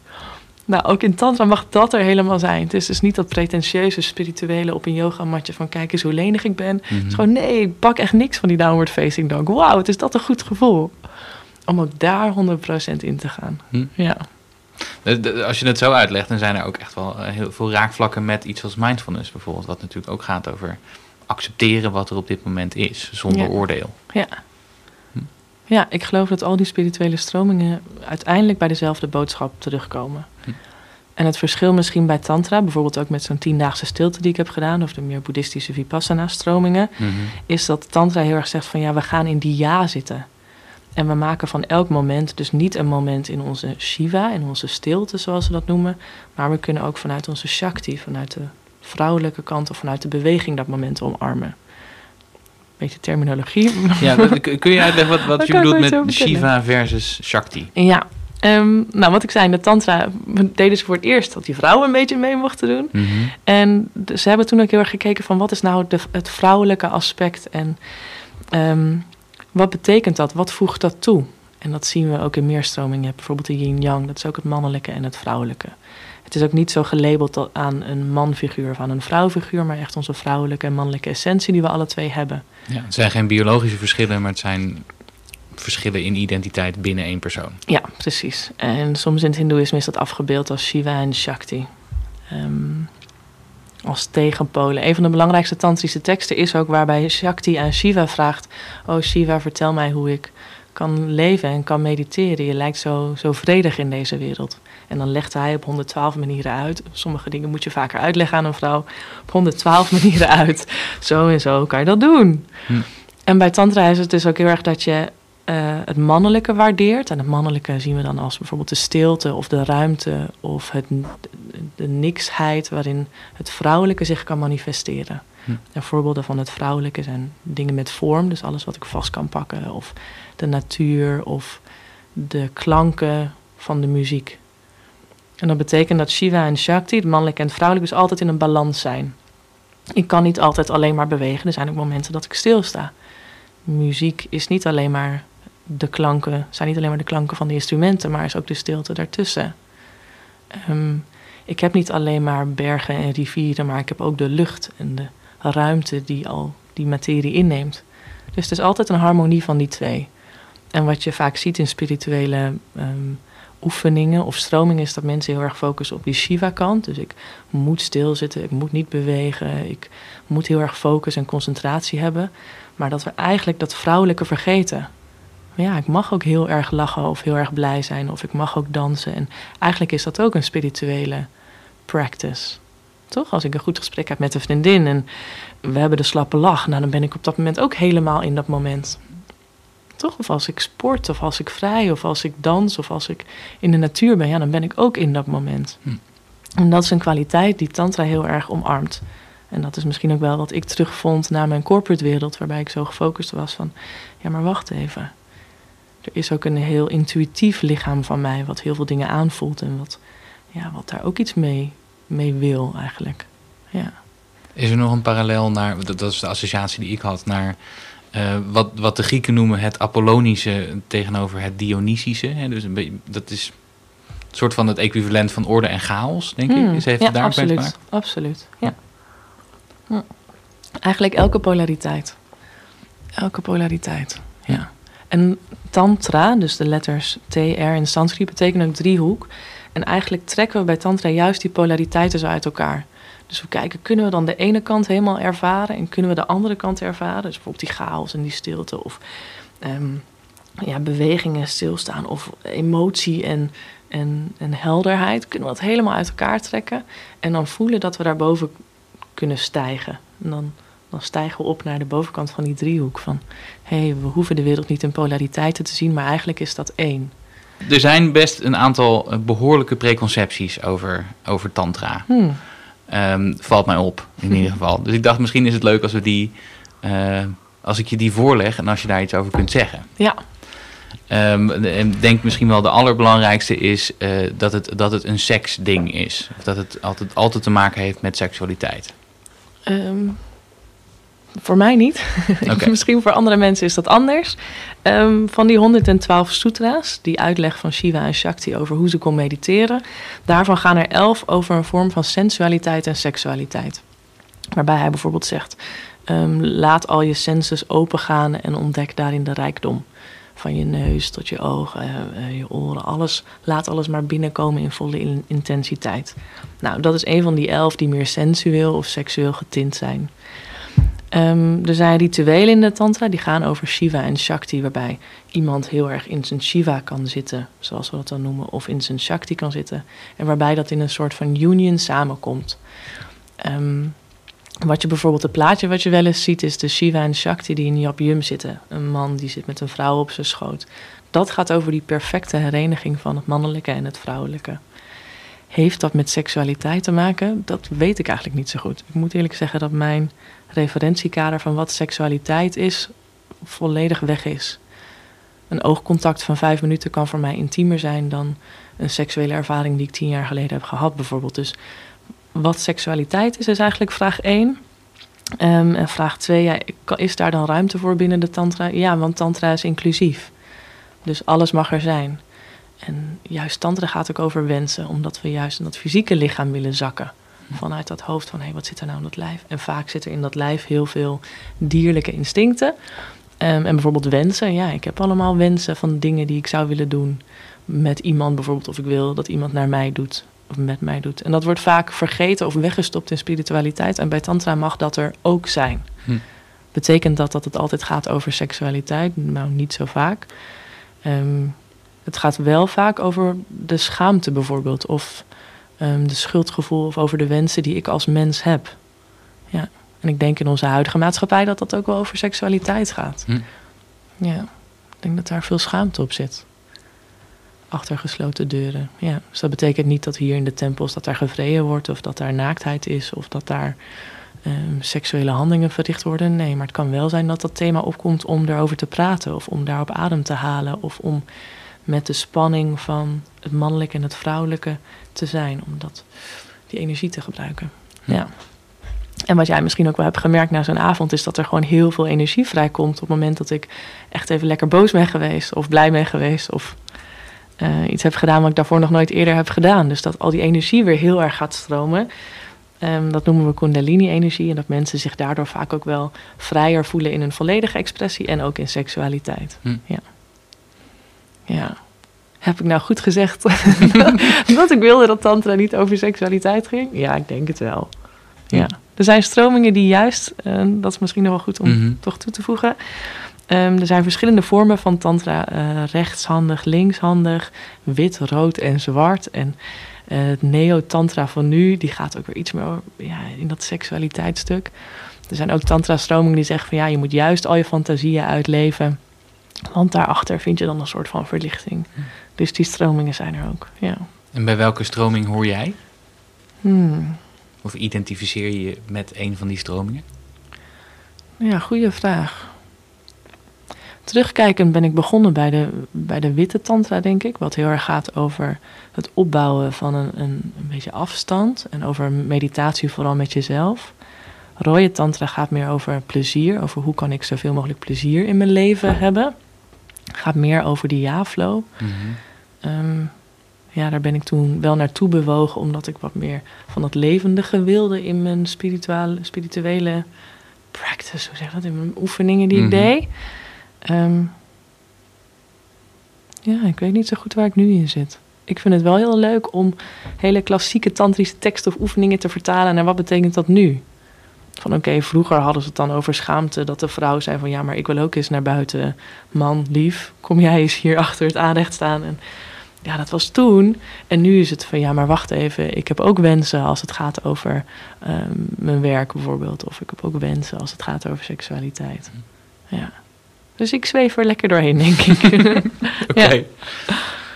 S2: nou, ook in tantra mag dat er helemaal zijn. Het is dus niet dat pretentieuze spirituele op een yogamatje van kijk eens hoe lenig ik ben. Het
S1: Mhm.
S2: is gewoon nee, ik pak echt niks van die downward facing dog. Wauw, het is dat een goed gevoel. Om ook daar 100% in te gaan.
S1: Hm.
S2: Ja.
S1: Als je het zo uitlegt, dan zijn er ook echt wel eh, heel veel raakvlakken met iets als mindfulness bijvoorbeeld. Wat natuurlijk ook gaat over accepteren wat er op dit moment is, zonder
S2: Ja.
S1: oordeel.
S2: Ja.
S1: Hm.
S2: Ja, ik geloof dat al die spirituele stromingen uiteindelijk bij dezelfde boodschap terugkomen.
S1: Hm.
S2: En het verschil misschien bij Tantra, bijvoorbeeld ook met zo'n tiendaagse stilte die ik heb gedaan, of de meer boeddhistische Vipassana-stromingen,
S1: Mhm.
S2: is dat Tantra heel erg zegt van ja, we gaan in die ja zitten. En we maken van elk moment dus niet een moment in onze Shiva, in onze stilte zoals ze dat noemen, maar we kunnen ook vanuit onze Shakti, vanuit de vrouwelijke kant of vanuit de beweging dat moment omarmen. Beetje terminologie.
S1: Ja, kun je uitleggen wat, wat je bedoelt met. Shiva versus Shakti?
S2: Ja, ehm, nou wat ik zei, in de tantra deden ze voor het eerst dat die vrouwen een beetje mee mochten doen.
S1: Mhm.
S2: En ze hebben toen ook heel erg gekeken van wat is nou de, het vrouwelijke aspect en ehm, wat betekent dat? Wat voegt dat toe? En dat zien we ook in meer stromingen. Je hebt bijvoorbeeld de yin-yang, dat is ook het mannelijke en het vrouwelijke. Het is ook niet zo gelabeld aan een manfiguur of aan een vrouwfiguur, maar echt onze vrouwelijke en mannelijke essentie die we alle twee hebben.
S1: Ja, het zijn geen biologische verschillen, maar het zijn verschillen in identiteit binnen één persoon.
S2: Ja, precies. En soms in het Hindoeïsme is dat afgebeeld als Shiva en Shakti. Ehm, als tegenpolen. Een van de belangrijkste tantrische teksten is ook waarbij Shakti aan Shiva vraagt: Oh Shiva, vertel mij hoe ik kan leven en kan mediteren. Je lijkt zo, zo vredig in deze wereld. En dan legt hij op 112 manieren uit. Sommige dingen moet je vaker uitleggen aan een vrouw. Op 112 *laughs* manieren uit. Zo en zo kan je dat doen.
S1: Hm.
S2: En bij Tantra is het dus ook heel erg dat je eh, het mannelijke waardeert. En het mannelijke zien we dan als bijvoorbeeld de stilte of de ruimte of het, de niksheid waarin het vrouwelijke zich kan manifesteren.
S1: Hm.
S2: En voorbeelden van het vrouwelijke zijn dingen met vorm, dus alles wat ik vast kan pakken, of de natuur of de klanken van de muziek. En dat betekent dat Shiva en Shakti, het mannelijke en het vrouwelijke, dus altijd in een balans zijn. Ik kan niet altijd alleen maar bewegen. Er zijn ook momenten dat ik stilsta. Muziek is niet alleen maar de klanken, zijn niet alleen maar de klanken van de instrumenten, maar is ook de stilte daartussen. Ehm, ik heb niet alleen maar bergen en rivieren, maar ik heb ook de lucht en de ruimte die al die materie inneemt. Dus het is altijd een harmonie van die twee. En wat je vaak ziet in spirituele ehm, oefeningen of stromingen is dat mensen heel erg focussen op die Shiva-kant. Dus ik moet stilzitten, ik moet niet bewegen, ik moet heel erg focus en concentratie hebben. Maar dat we eigenlijk dat vrouwelijke vergeten. Ja, ik mag ook heel erg lachen of heel erg blij zijn of ik mag ook dansen. En eigenlijk is dat ook een spirituele practice. Toch? Als ik een goed gesprek heb met een vriendin en we hebben de slappe lach, nou, dan ben ik op dat moment ook helemaal in dat moment. Toch? Of als ik sport, of als ik vrij, of als ik dans, of als ik in de natuur ben, ja, dan ben ik ook in dat moment. Hm. En dat is een kwaliteit die Tantra heel erg omarmt. En dat is misschien ook wel wat ik terugvond naar mijn corporate wereld, waarbij ik zo gefocust was van, ja, maar wacht even. Er is ook een heel intuïtief lichaam van mij, wat heel veel dingen aanvoelt en wat, ja, wat daar ook iets mee, mee wil eigenlijk. Ja.
S1: Is er nog een parallel naar, dat, dat is de associatie die ik had, naar uh, wat, wat de Grieken noemen het Apollonische tegenover het Dionysische. Hè? Dus een dat is een soort van het equivalent van orde en chaos, denk ik.
S2: Hmm. Is heeft ja, daar absoluut. Absoluut, ja. Hm. Eigenlijk elke polariteit. Elke polariteit, ja. En tantra, dus de letters TR in Sanskriet, betekenen ook driehoek. En eigenlijk trekken we bij tantra juist die polariteiten zo uit elkaar. Dus we kijken, kunnen we dan de ene kant helemaal ervaren en kunnen we de andere kant ervaren? Dus bijvoorbeeld die chaos en die stilte of um, ja, bewegingen stilstaan of emotie en, en, en helderheid. Kunnen we dat helemaal uit elkaar trekken en dan voelen dat we daarboven kunnen stijgen. En dan, dan stijgen we op naar de bovenkant van die driehoek van... hé, hey, we hoeven de wereld niet in polariteiten te zien, maar eigenlijk is dat één.
S1: Er zijn best een aantal eh, behoorlijke preconcepties over, over tantra. Hmm. Um, valt mij op, in ieder *laughs* geval. Dus ik dacht, misschien is het leuk als we die, uh, als ik je die voorleg en als je daar iets over kunt zeggen.
S2: Ja.
S1: Um, en denk misschien wel de allerbelangrijkste is uh, dat, het, dat het een seksding is. Of dat het altijd, altijd te maken heeft met seksualiteit.
S2: Um, voor mij niet. *laughs* Misschien voor andere mensen is dat anders. Um, van die 112 sutra's, die uitleg van Shiva en Shakti over hoe ze kon mediteren, daarvan gaan er 11 over een vorm van sensualiteit en seksualiteit. Waarbij hij bijvoorbeeld zegt: um, laat al je senses opengaan en ontdek daarin de rijkdom. Van je neus tot je ogen, uh, je oren, alles. Laat alles maar binnenkomen in volle intensiteit. Nou, dat is een van die elf die meer sensueel of seksueel getint zijn. Er zijn rituelen in de tantra die gaan over Shiva en Shakti, waarbij iemand heel erg in zijn Shiva kan zitten, zoals we dat dan noemen, of in zijn Shakti kan zitten, en waarbij dat in een soort van union samenkomt. Um, wat je bijvoorbeeld het plaatje wat je wel eens ziet, is de Shiva en Shakti die in Yum zitten. Een man die zit met een vrouw op zijn schoot. Dat gaat over die perfecte hereniging van het mannelijke en het vrouwelijke. Heeft dat met seksualiteit te maken? Dat weet ik eigenlijk niet zo goed. Ik moet eerlijk zeggen dat mijn referentiekader van wat seksualiteit is, volledig weg is. Een oogcontact van vijf minuten kan voor mij intiemer zijn dan een seksuele ervaring die ik tien jaar geleden heb gehad, bijvoorbeeld. Dus wat seksualiteit is, is eigenlijk vraag één. Um, en vraag twee, ja, is daar dan ruimte voor binnen de Tantra? Ja, want Tantra is inclusief. Dus alles mag er zijn. En juist Tantra gaat ook over wensen, omdat we juist in dat fysieke lichaam willen zakken vanuit dat hoofd van hé, hey, wat zit er nou in dat lijf? En vaak zit er in dat lijf heel veel dierlijke instincten. Um, en bijvoorbeeld wensen. Ja, ik heb allemaal wensen van dingen die ik zou willen doen met iemand bijvoorbeeld. Of ik wil dat iemand naar mij doet of met mij doet. En dat wordt vaak vergeten of weggestopt in spiritualiteit. En bij tantra mag dat er ook zijn. Hm. Betekent dat dat het altijd gaat over seksualiteit? Nou, niet zo vaak. Um, het gaat wel vaak over de schaamte bijvoorbeeld. Of um, de schuldgevoel of over de wensen die ik als mens heb. Ja. En ik denk in onze huidige maatschappij dat dat ook wel over seksualiteit gaat. Hm. Ja, ik denk dat daar veel schaamte op zit. Achter gesloten deuren. Ja, dus dat betekent niet dat hier in de tempels dat daar gevreden wordt of dat daar naaktheid is of dat daar um, seksuele handelingen verricht worden. Nee, maar het kan wel zijn dat dat thema opkomt om erover te praten of om daarop adem te halen of om met de spanning van het mannelijke en het vrouwelijke te zijn. Om dat, die energie te gebruiken. Hm. Ja. En wat jij misschien ook wel hebt gemerkt na zo'n avond, is dat er gewoon heel veel energie vrijkomt op het moment dat ik echt even lekker boos ben geweest, of blij ben geweest, of uh, iets heb gedaan wat ik daarvoor nog nooit eerder heb gedaan. Dus dat al die energie weer heel erg gaat stromen. Ehm, dat noemen we Kundalini-energie. En dat mensen zich daardoor vaak ook wel vrijer voelen in hun volledige expressie en ook in seksualiteit.
S1: Hm.
S2: Ja. Ja. Heb ik nou goed gezegd *laughs* dat ik wilde dat Tantra niet over seksualiteit ging? Ja, ik denk het wel. Ja. Er zijn stromingen die juist, uh, dat is misschien nog wel goed om
S1: Mhm.
S2: toch toe te voegen. Ehm, er zijn verschillende vormen van tantra. eh, rechtshandig, linkshandig, wit, rood en zwart. En eh, het neo-tantra van nu, die gaat ook weer iets meer over, ja, in dat seksualiteitsstuk. Er zijn ook tantra-stromingen die zeggen van ja, je moet juist al je fantasieën uitleven. Want daarachter vind je dan een soort van verlichting. Dus die stromingen zijn er ook, ja.
S1: En bij welke stroming hoor jij?
S2: Hmm.
S1: Of identificeer je je met een van die stromingen?
S2: Ja, goede vraag. Terugkijkend ben ik begonnen bij de, bij de witte tantra, denk ik. Wat heel erg gaat over het opbouwen van een, een, een beetje afstand. En over meditatie vooral met jezelf. Rode tantra gaat meer over plezier. Over hoe kan ik zoveel mogelijk plezier in mijn leven hebben. Gaat meer over die ja-flow.
S1: Mhm.
S2: Ehm, ja, daar ben ik toen wel naartoe bewogen, omdat ik wat meer van dat levendige wilde in mijn spirituele, spirituele practice, hoe zeg je dat, in mijn oefeningen die
S1: Mhm.
S2: ik deed. Ehm, ja, ik weet niet zo goed waar ik nu in zit. Ik vind het wel heel leuk om hele klassieke tantrische teksten of oefeningen te vertalen naar wat betekent dat nu? Van oké, vroeger hadden ze het dan over schaamte dat de vrouw zei van ja, maar ik wil ook eens naar buiten. Man, lief, kom jij eens hier *laughs* achter het aanrecht staan. En ja, dat was toen. En nu is het van ja, maar wacht even. Ik heb ook wensen als het gaat over ehm, mijn werk bijvoorbeeld. Of ik heb ook wensen als het gaat over seksualiteit. Ja. Dus ik zweef er lekker doorheen, denk ik. *laughs* *laughs*
S1: Oké.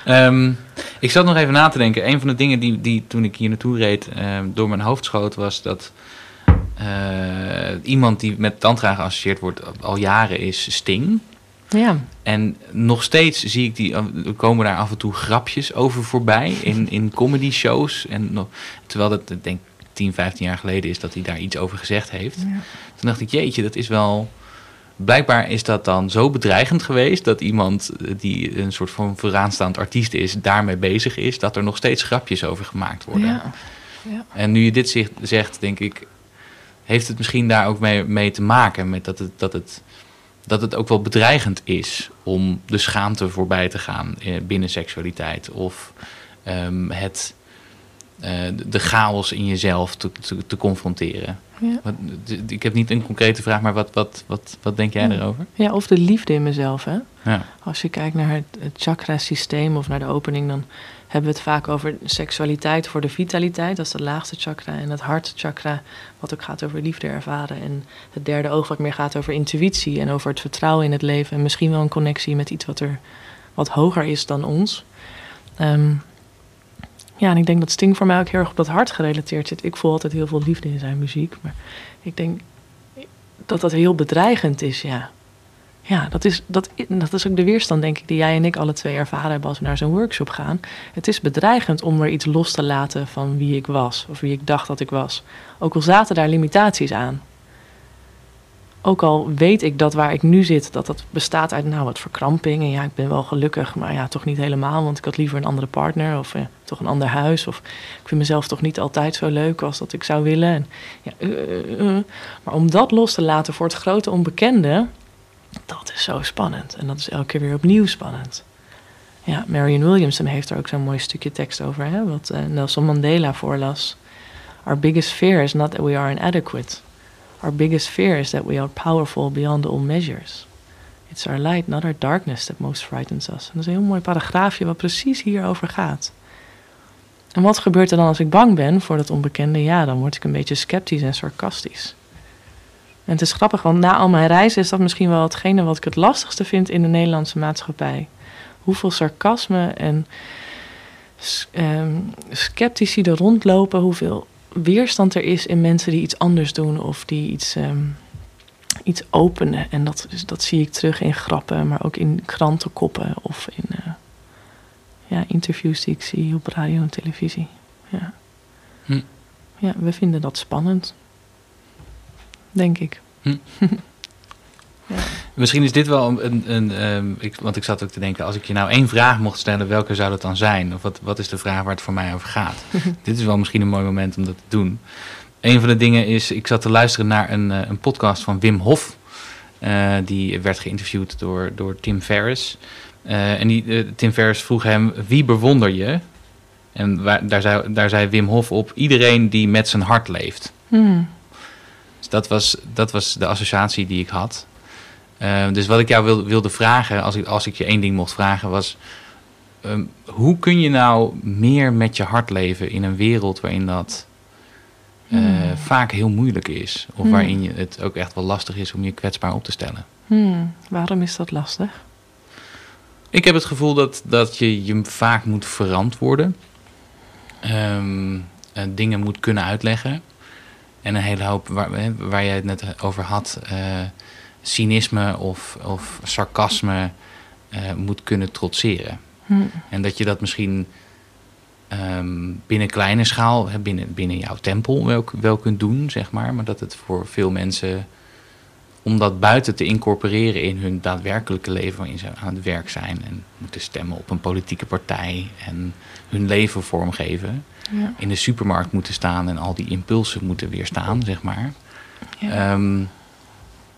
S1: Ehm, ik zat nog even na te denken. Een van de dingen die, die toen ik hier naartoe reed ehm, door mijn hoofd schoot was dat iemand die met tantra geassocieerd wordt al jaren is Sting.
S2: ja.
S1: En nog steeds zie ik die, er komen daar af en toe grapjes over voorbij in, *laughs* in comedy shows. En nog, terwijl dat, ik denk 10, 15 jaar geleden is dat hij daar iets over gezegd heeft. Toen dacht ik, jeetje, dat is wel... Blijkbaar is dat dan zo bedreigend geweest dat iemand eh, die een soort van vooraanstaand artiest is, daarmee bezig is, dat er nog steeds grapjes over gemaakt worden.
S2: Ja. Ja.
S1: En nu je dit zegt, denk ik, heeft het misschien daar ook mee, mee te maken met dat het, dat, het, dat het ook wel bedreigend is om de schaamte voorbij te gaan eh, binnen seksualiteit of ehm, het, eh, de- chaos in jezelf te, te, te confronteren.
S2: Ja.
S1: Wat, ik heb niet een concrete vraag, maar wat, wat, wat, wat denk jij erover?
S2: ja, of de liefde in mezelf, hè.
S1: Ja.
S2: Als je kijkt naar het, het chakra-systeem of naar de opening, dan hebben we het vaak over seksualiteit voor de vitaliteit. Dat is het laagste chakra. En het hartchakra, wat ook gaat over liefde ervaren. En het derde oog, wat meer gaat over intuïtie en over het vertrouwen in het leven. En misschien wel een connectie met iets wat er wat hoger is dan ons. Ehm, ja, en ik denk dat Sting voor mij ook heel erg op dat hart gerelateerd zit. Ik voel altijd heel veel liefde in zijn muziek. Maar ik denk dat dat heel bedreigend is, ja. Ja, dat is, dat, dat is ook de weerstand, denk ik, die jij en ik alle twee ervaren hebben als we naar zo'n workshop gaan. Het is bedreigend om er iets los te laten van wie ik was, of wie ik dacht dat ik was. Ook al zaten daar limitaties aan. Ook al weet ik dat waar ik nu zit, dat dat bestaat uit nou wat verkramping. En ja, ik ben wel gelukkig, maar ja, toch niet helemaal. Want ik had liever een andere partner of toch een ander huis. Of ik vind mezelf toch niet altijd zo leuk als dat ik zou willen. En, ja, eh, eh, eh. Maar om dat los te laten voor het grote onbekende, dat is zo spannend. En dat is elke keer weer opnieuw spannend. Ja, Marion Williamson heeft er ook zo'n mooi stukje tekst over, hè, wat eh, Nelson Mandela voorlas. Our biggest fear is not that we are inadequate. Our biggest fear is that we are powerful beyond all measures. It's our light, not our darkness, that most frightens us. En dat is een heel mooi paragraafje wat precies hierover gaat. En wat gebeurt er dan als ik bang ben voor dat onbekende? Ja, dan word ik een beetje sceptisch en sarcastisch. En het is grappig, want na al mijn reizen is dat misschien wel hetgene wat ik het lastigste vind in de Nederlandse maatschappij. Hoeveel sarcasme en ehm, sceptici er rondlopen, hoeveel weerstand er is in mensen die iets anders doen of die iets, ehm, iets openen. En dat, dus dat zie ik terug in grappen, maar ook in krantenkoppen of in eh, ja, interviews die ik zie op radio en televisie. Ja.
S1: Hm.
S2: ja, we vinden dat spannend. Denk ik. *laughs*
S1: Misschien is dit wel een, een, een ehm, ik, want ik zat ook te denken, als ik je nou één vraag mocht stellen, welke zou dat dan zijn? Of wat, wat is de vraag waar het voor mij over gaat? *laughs* dit is wel misschien een mooi moment om dat te doen. een van de dingen is, ik zat te luisteren naar een, eh, een podcast van Wim Hof. Eh, die werd geïnterviewd door, door Tim Ferriss. Eh, en die, Tim Ferriss vroeg hem, wie bewonder je? En waar, daar, zei, daar zei Wim Hof op, iedereen die met zijn hart leeft.
S2: Hmm.
S1: Dus dat was, dat was de associatie die ik had. Eh, dus wat ik jou wil, wilde vragen, als ik, als ik je één ding mocht vragen, was... ehm, hoe kun je nou meer met je hart leven in een wereld waarin dat eh,
S2: Hmm.
S1: vaak heel moeilijk is? Of
S2: Hmm.
S1: waarin je, het ook echt wel lastig is om je kwetsbaar op te stellen?
S2: Hmm. Waarom is dat lastig?
S1: Ik heb het gevoel dat, dat je je vaak moet verantwoorden. Ehm, eh, dingen moet kunnen uitleggen. En een hele hoop, waar, waar jij het net over had, eh, cynisme of, of sarcasme eh, moet kunnen trotseren.
S2: Hmm.
S1: En dat je dat misschien ehm, binnen kleine schaal, binnen, binnen jouw tempel wel, wel kunt doen, zeg maar. Maar dat het voor veel mensen, om dat buiten te incorporeren in hun daadwerkelijke leven waarin ze aan het werk zijn en moeten stemmen op een politieke partij en hun leven vormgeven,
S2: Ja.
S1: in de supermarkt moeten staan en al die impulsen moeten weerstaan, zeg maar.
S2: Ja.
S1: Ehm,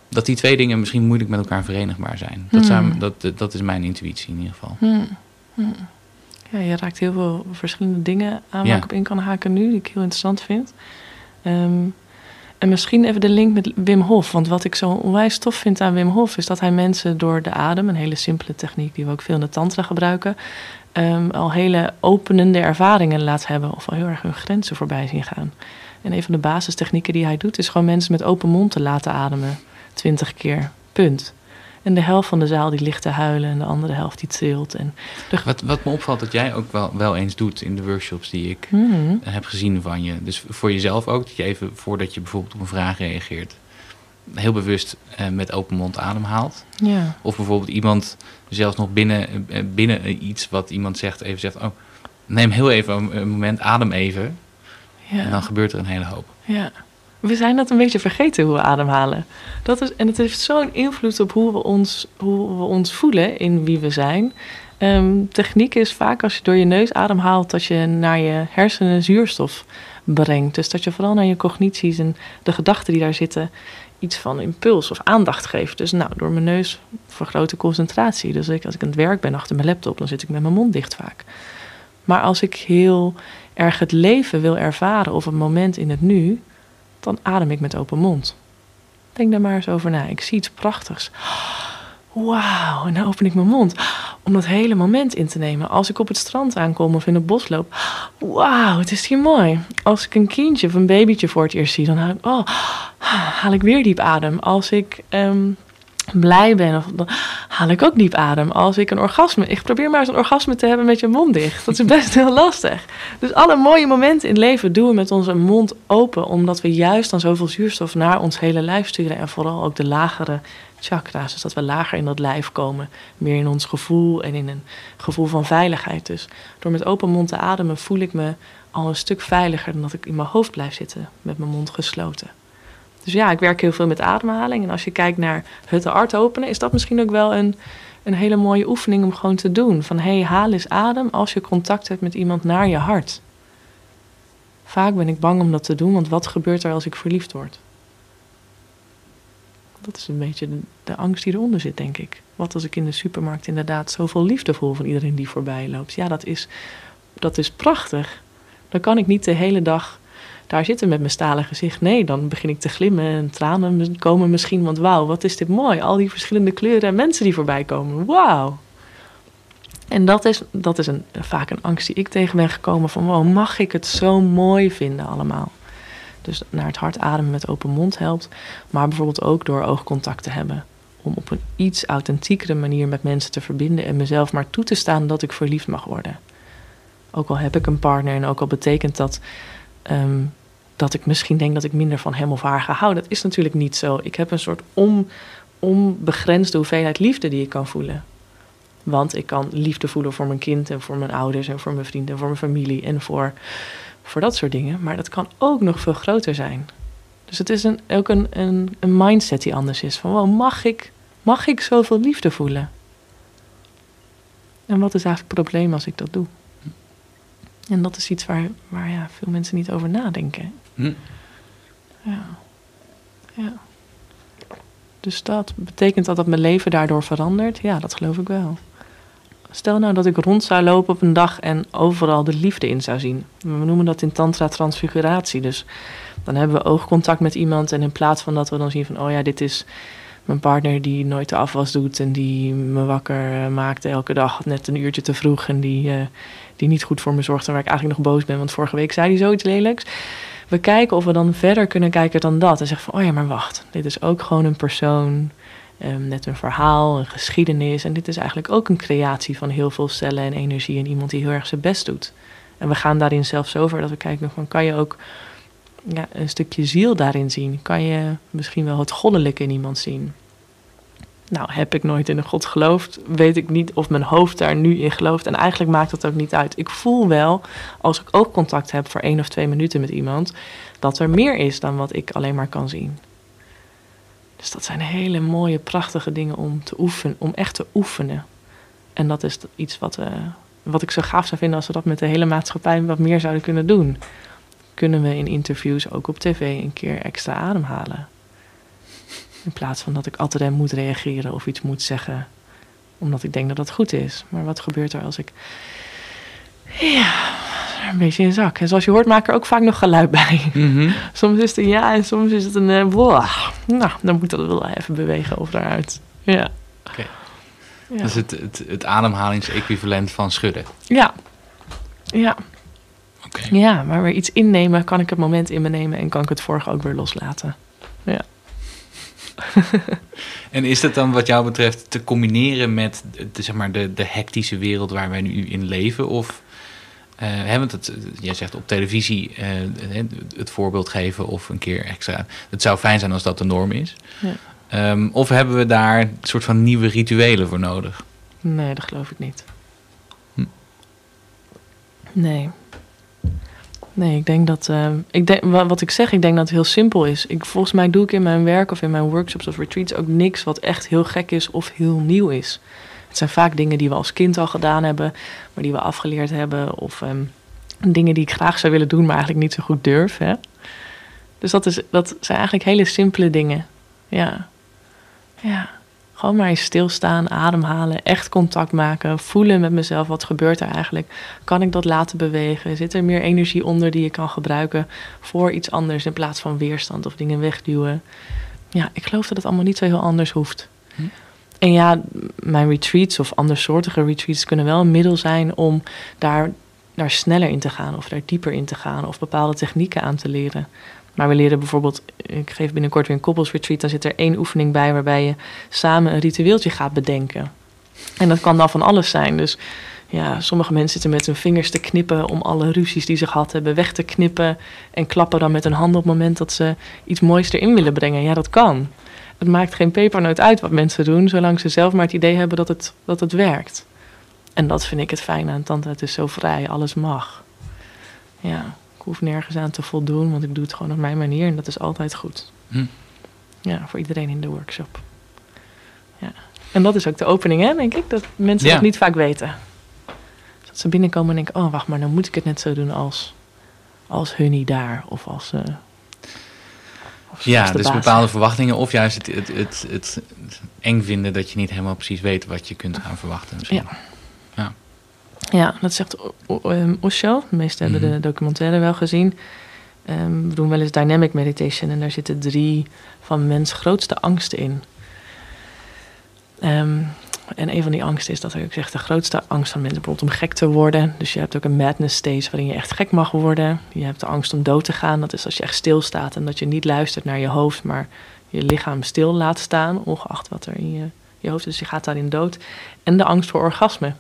S1: dat die twee dingen misschien moeilijk met elkaar verenigbaar zijn. Dat,
S2: Hmm.
S1: dat, dat is mijn intuïtie in ieder geval.
S2: Hmm. Hmm. Ja, je raakt heel veel verschillende dingen aan
S1: Ja.
S2: waar ik op in kan haken nu, die ik heel interessant vind. Ehm, en misschien even de link met Wim Hof. Want wat ik zo onwijs tof vind aan Wim Hof... is dat hij mensen door de adem, een hele simpele techniek... die we ook veel in de tantra gebruiken... ehm, al hele openende ervaringen laat hebben... of al heel erg hun grenzen voorbij zien gaan. En een van de basistechnieken die hij doet... is gewoon mensen met open mond te laten ademen. Twintig keer, punt. En de helft van de zaal die ligt te huilen... en de andere helft die trilt. En de
S1: Wat, wat me opvalt dat jij ook wel, wel eens doet in de workshops die ik
S2: Mhm.
S1: heb gezien van je. Dus voor jezelf ook, dat je even voordat je bijvoorbeeld op een vraag reageert, heel bewust eh, met open mond ademhaalt.
S2: Ja.
S1: Of bijvoorbeeld iemand zelfs nog binnen, eh, binnen iets wat iemand zegt, even zegt, oh, neem heel even een, een moment, adem even.
S2: Ja.
S1: En dan gebeurt er een hele hoop.
S2: ja. We zijn dat een beetje vergeten hoe we ademhalen. Dat is, en het heeft zo'n invloed op hoe we ons, hoe we ons voelen in wie we zijn. Ehm, techniek is vaak als je door je neus ademhaalt, dat je naar je hersenen zuurstof brengt. Dus dat je vooral naar je cognities en de gedachten die daar zitten iets van impuls of aandacht geeft. Dus nou, door mijn neus vergrote concentratie. Dus ik, als ik aan het werk ben achter mijn laptop, dan zit ik met mijn mond dicht vaak. Maar als ik heel erg het leven wil ervaren of een moment in het nu, dan adem ik met open mond. Denk daar maar eens over na. Ik zie iets prachtigs. Wauw, en dan open ik mijn mond om dat hele moment in te nemen. Als ik op het strand aankom of in het bos loop. Wauw, het is hier mooi. Als ik een kindje of een babytje voor het eerst zie, dan haal ik, oh, haal ik weer diep adem. Als ik ehm, blij ben, of, dan haal ik ook diep adem. Als ik een orgasme... Ik probeer maar eens een orgasme te hebben met je mond dicht. Dat is *laughs* best heel lastig. Dus alle mooie momenten in het leven doen we met onze mond open... omdat we juist dan zoveel zuurstof naar ons hele lijf sturen... en vooral ook de lagere chakra's. Dus dat we lager in dat lijf komen. Meer in ons gevoel en in een gevoel van veiligheid. Dus door met open mond te ademen voel ik me al een stuk veiliger... dan dat ik in mijn hoofd blijf zitten met mijn mond gesloten. Dus ja, ik werk heel veel met ademhaling. En als je kijkt naar het hart openen, is dat misschien ook wel een, een hele mooie oefening om gewoon te doen. Van hé, hey, haal eens adem als je contact hebt met iemand naar je hart. Vaak ben ik bang om dat te doen, want wat gebeurt er als ik verliefd word? Dat is een beetje de, de angst die eronder zit, denk ik. Wat als ik in de supermarkt inderdaad zoveel liefde voel van iedereen die voorbij loopt? Ja, dat is, dat is prachtig. Dan kan ik niet de hele dag daar zitten met mijn stalen gezicht. Nee, dan begin ik te glimmen en tranen komen misschien. Want wauw, wat is dit mooi. Al die verschillende kleuren en mensen die voorbij komen. Wauw. En dat is, dat is een, vaak een angst die ik tegen ben gekomen. Van wow, mag ik het zo mooi vinden allemaal? Dus naar het hart ademen met open mond helpt. Maar bijvoorbeeld ook door oogcontact te hebben. Om op een iets authentiekere manier met mensen te verbinden. En mezelf maar toe te staan dat ik verliefd mag worden. Ook al heb ik een partner en ook al betekent dat Ehm, dat ik misschien denk dat ik minder van hem of haar ga houden. Dat is natuurlijk niet zo. Ik heb een soort on, onbegrensde hoeveelheid liefde die ik kan voelen. Want ik kan liefde voelen voor mijn kind en voor mijn ouders en voor mijn vrienden en voor mijn familie en voor, voor dat soort dingen. Maar dat kan ook nog veel groter zijn. Dus het is een, ook een, een, een mindset die anders is. Van wow, mag ik, mag ik zoveel liefde voelen? En wat is eigenlijk het probleem als ik dat doe? En dat is iets waar, waar ja, veel mensen niet over nadenken.
S1: Hm.
S2: Ja. Ja. Dus dat betekent dat dat mijn leven daardoor verandert? Ja, dat geloof ik wel. Stel nou dat ik rond zou lopen op een dag en overal de liefde in zou zien. We noemen dat in tantra transfiguratie. Dus dan hebben we oogcontact met iemand en in plaats van dat we dan zien van... oh ja, dit is mijn partner die nooit de afwas doet en die me wakker eh, maakte elke dag net een uurtje te vroeg en die, uh, die niet goed voor me zorgt en waar ik eigenlijk nog boos ben, want vorige week zei hij zoiets lelijks. We kijken of we dan verder kunnen kijken dan dat en zeggen van, oh ja, maar wacht, dit is ook gewoon een persoon, um, net een verhaal, een geschiedenis en dit is eigenlijk ook een creatie van heel veel cellen en energie en iemand die heel erg zijn best doet. En we gaan daarin zelfs zo ver dat we kijken van, kan je ook ja, een stukje ziel daarin zien? Kan je misschien wel het goddelijke in iemand zien? Nou, heb ik nooit in een God geloofd, weet ik niet of mijn hoofd daar nu in gelooft. En eigenlijk maakt dat ook niet uit. Ik voel wel, als ik ook contact heb voor één of twee minuten met iemand, dat er meer is dan wat ik alleen maar kan zien. Dus dat zijn hele mooie, prachtige dingen om te oefenen, om echt te oefenen. En dat is iets wat, uh, wat ik zo gaaf zou vinden als we dat met de hele maatschappij wat meer zouden kunnen doen kunnen we in interviews ook op tv een keer extra ademhalen. In plaats van dat ik altijd moet reageren of iets moet zeggen, omdat ik denk dat dat goed is. Maar wat gebeurt er als ik. Ja, een beetje in zak. En zoals je hoort, maak ik er ook vaak nog geluid bij.
S1: Mhm. *laughs*
S2: soms is het een ja en soms is het een. Uh, nou, dan moet dat wel even bewegen of daaruit. Ja.
S1: Oké. Ja. Dat is het, het, het ademhalingsequivalent van schudden.
S2: Ja. Ja. Ja, maar weer iets innemen, kan ik het moment in me nemen en kan ik het vorige ook weer loslaten. Ja. *laughs*
S1: en is dat dan wat jou betreft te combineren met de, zeg maar de, de hectische wereld waar wij nu in leven? Of uh, hebben het, jij zegt op televisie uh, het voorbeeld geven of een keer extra. Het zou fijn zijn als dat de norm is. Ja. Um, of hebben we daar een soort van nieuwe rituelen voor nodig?
S2: Nee, dat geloof ik niet. Hm. Nee, Nee, ik denk dat. Uh, ik denk, wat ik zeg, ik denk dat het heel simpel is. Ik, volgens mij doe ik in mijn werk of in mijn workshops of retreats ook niks wat echt heel gek is of heel nieuw is. Het zijn vaak dingen die we als kind al gedaan hebben, maar die we afgeleerd hebben. Of um, dingen die ik graag zou willen doen, maar eigenlijk niet zo goed durf. Hè? Dus dat, is, dat zijn eigenlijk hele simpele dingen. Ja. Ja. Gewoon maar eens stilstaan, ademhalen, echt contact maken, voelen met mezelf wat gebeurt er eigenlijk. Kan ik dat laten bewegen? Zit er meer energie onder die ik kan gebruiken voor iets anders in plaats van weerstand of dingen wegduwen? Ja, ik geloof dat het allemaal niet zo heel anders hoeft. Hm. En ja, mijn retreats of andersoortige retreats kunnen wel een middel zijn om daar, daar sneller in te gaan of daar dieper in te gaan of bepaalde technieken aan te leren. Maar we leren bijvoorbeeld, ik geef binnenkort weer een koppelsretreat, dan zit er één oefening bij waarbij je samen een ritueeltje gaat bedenken. En dat kan dan van alles zijn. Dus ja, sommige mensen zitten met hun vingers te knippen om alle ruzies die ze gehad hebben weg te knippen. En klappen dan met hun handen op het moment dat ze iets moois erin willen brengen. Ja, dat kan. Het maakt geen pepernoot uit wat mensen doen, zolang ze zelf maar het idee hebben dat het, dat het werkt. En dat vind ik het fijn aan Tante. Het is zo vrij, alles mag. Ja hoef nergens aan te voldoen, want ik doe het gewoon op mijn manier en dat is altijd goed. Hm. Ja, voor iedereen in de workshop. Ja. En dat is ook de opening, hè, denk ik, dat mensen dat niet vaak weten. Dat ze binnenkomen en denken, oh wacht maar, dan moet ik het net zo doen als, als Hunny daar of als... Uh,
S1: ja, dus bepaalde verwachtingen of juist het, het, het, het, eng vinden dat je niet helemaal precies weet wat je kunt gaan verwachten.
S2: Ja. ja. Ja, dat zegt um, Osho. De meesten hebben de mhm. documentaire wel gezien. Um, we doen wel eens dynamic meditation en daar zitten drie van mens grootste angsten in. Um, en een van die angsten is dat ik zeg de grootste angst van mensen bijvoorbeeld om gek te worden. Dus je hebt ook een madness stage waarin je echt gek mag worden. Je hebt de angst om dood te gaan. Dat is als je echt stilstaat en dat je niet luistert naar je hoofd, maar je lichaam stil laat staan, ongeacht wat er in je, je hoofd is. Dus je gaat daarin dood. En de angst voor orgasme.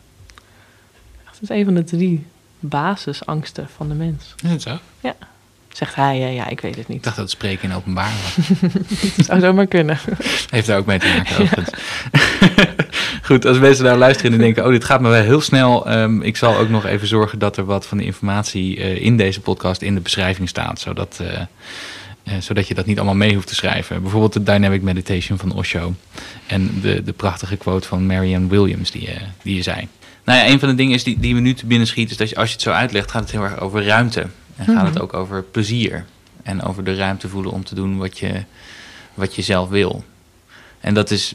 S2: Dat is een van de drie basisangsten van de mens.
S1: Is het zo?
S2: Ja. Zegt hij, ja, ja, ik weet het niet.
S1: Ik dacht dat het spreken in openbaar was. *laughs*
S2: Zou zomaar kunnen.
S1: Heeft daar ook mee te maken. *laughs* Goed, als mensen daar luisteren en denken, oh, dit gaat me wel heel snel. Um, ik zal ook nog even zorgen dat er wat van de informatie uh, in deze podcast in de beschrijving staat. Zodat, uh, uh, zodat je dat niet allemaal mee hoeft te schrijven. Bijvoorbeeld de Dynamic Meditation van Osho. En de, de prachtige quote van Marianne Williams die, die je zei. Nou ja, een van de dingen is die, die me nu te binnen schiet, is dat je, als je het zo uitlegt, gaat het heel erg over ruimte. En gaat het mhm. ook over plezier. En over de ruimte voelen om te doen wat je, wat je zelf wil. En dat is,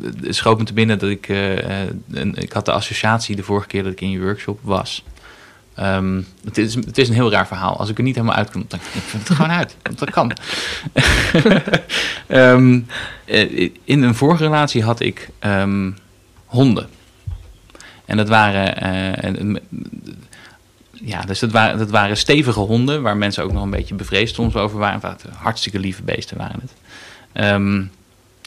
S1: het schoot me te binnen dat ik, eh, een, ik had de associatie de vorige keer dat ik in je workshop was. Ehm, het, is, het is een heel raar verhaal. Als ik er niet helemaal uit kom, dan *laughs* ik vind het gewoon uit. Want dat kan. *laughs* Ehm, eh, in een vorige relatie had ik ehm, honden. En dat waren, uh, ja, dus dat waren, dat waren stevige honden waar mensen ook nog een beetje bevreesd soms over waren. Hartstikke lieve beesten waren het. Um,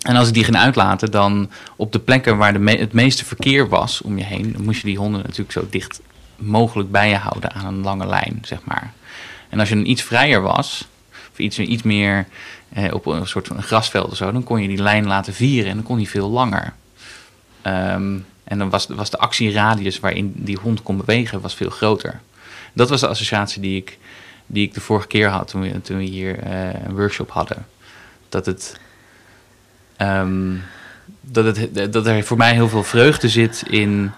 S1: en als ik die ging uitlaten, dan op de plekken waar de het meeste verkeer was om je heen, dan moest je die honden natuurlijk zo dicht mogelijk bij je houden aan een lange lijn, zeg maar. En als je dan iets vrijer was, of iets, iets meer eh, op een soort van grasveld of zo, dan kon je die lijn laten vieren en dan kon die veel langer. Um, en dan was, was de actieradius waarin die hond kon bewegen was veel groter. Dat was de associatie die ik, die ik de vorige keer had toen we, toen we hier uh, een workshop hadden. Dat het Um, dat, het, dat er voor mij heel veel vreugde zit in,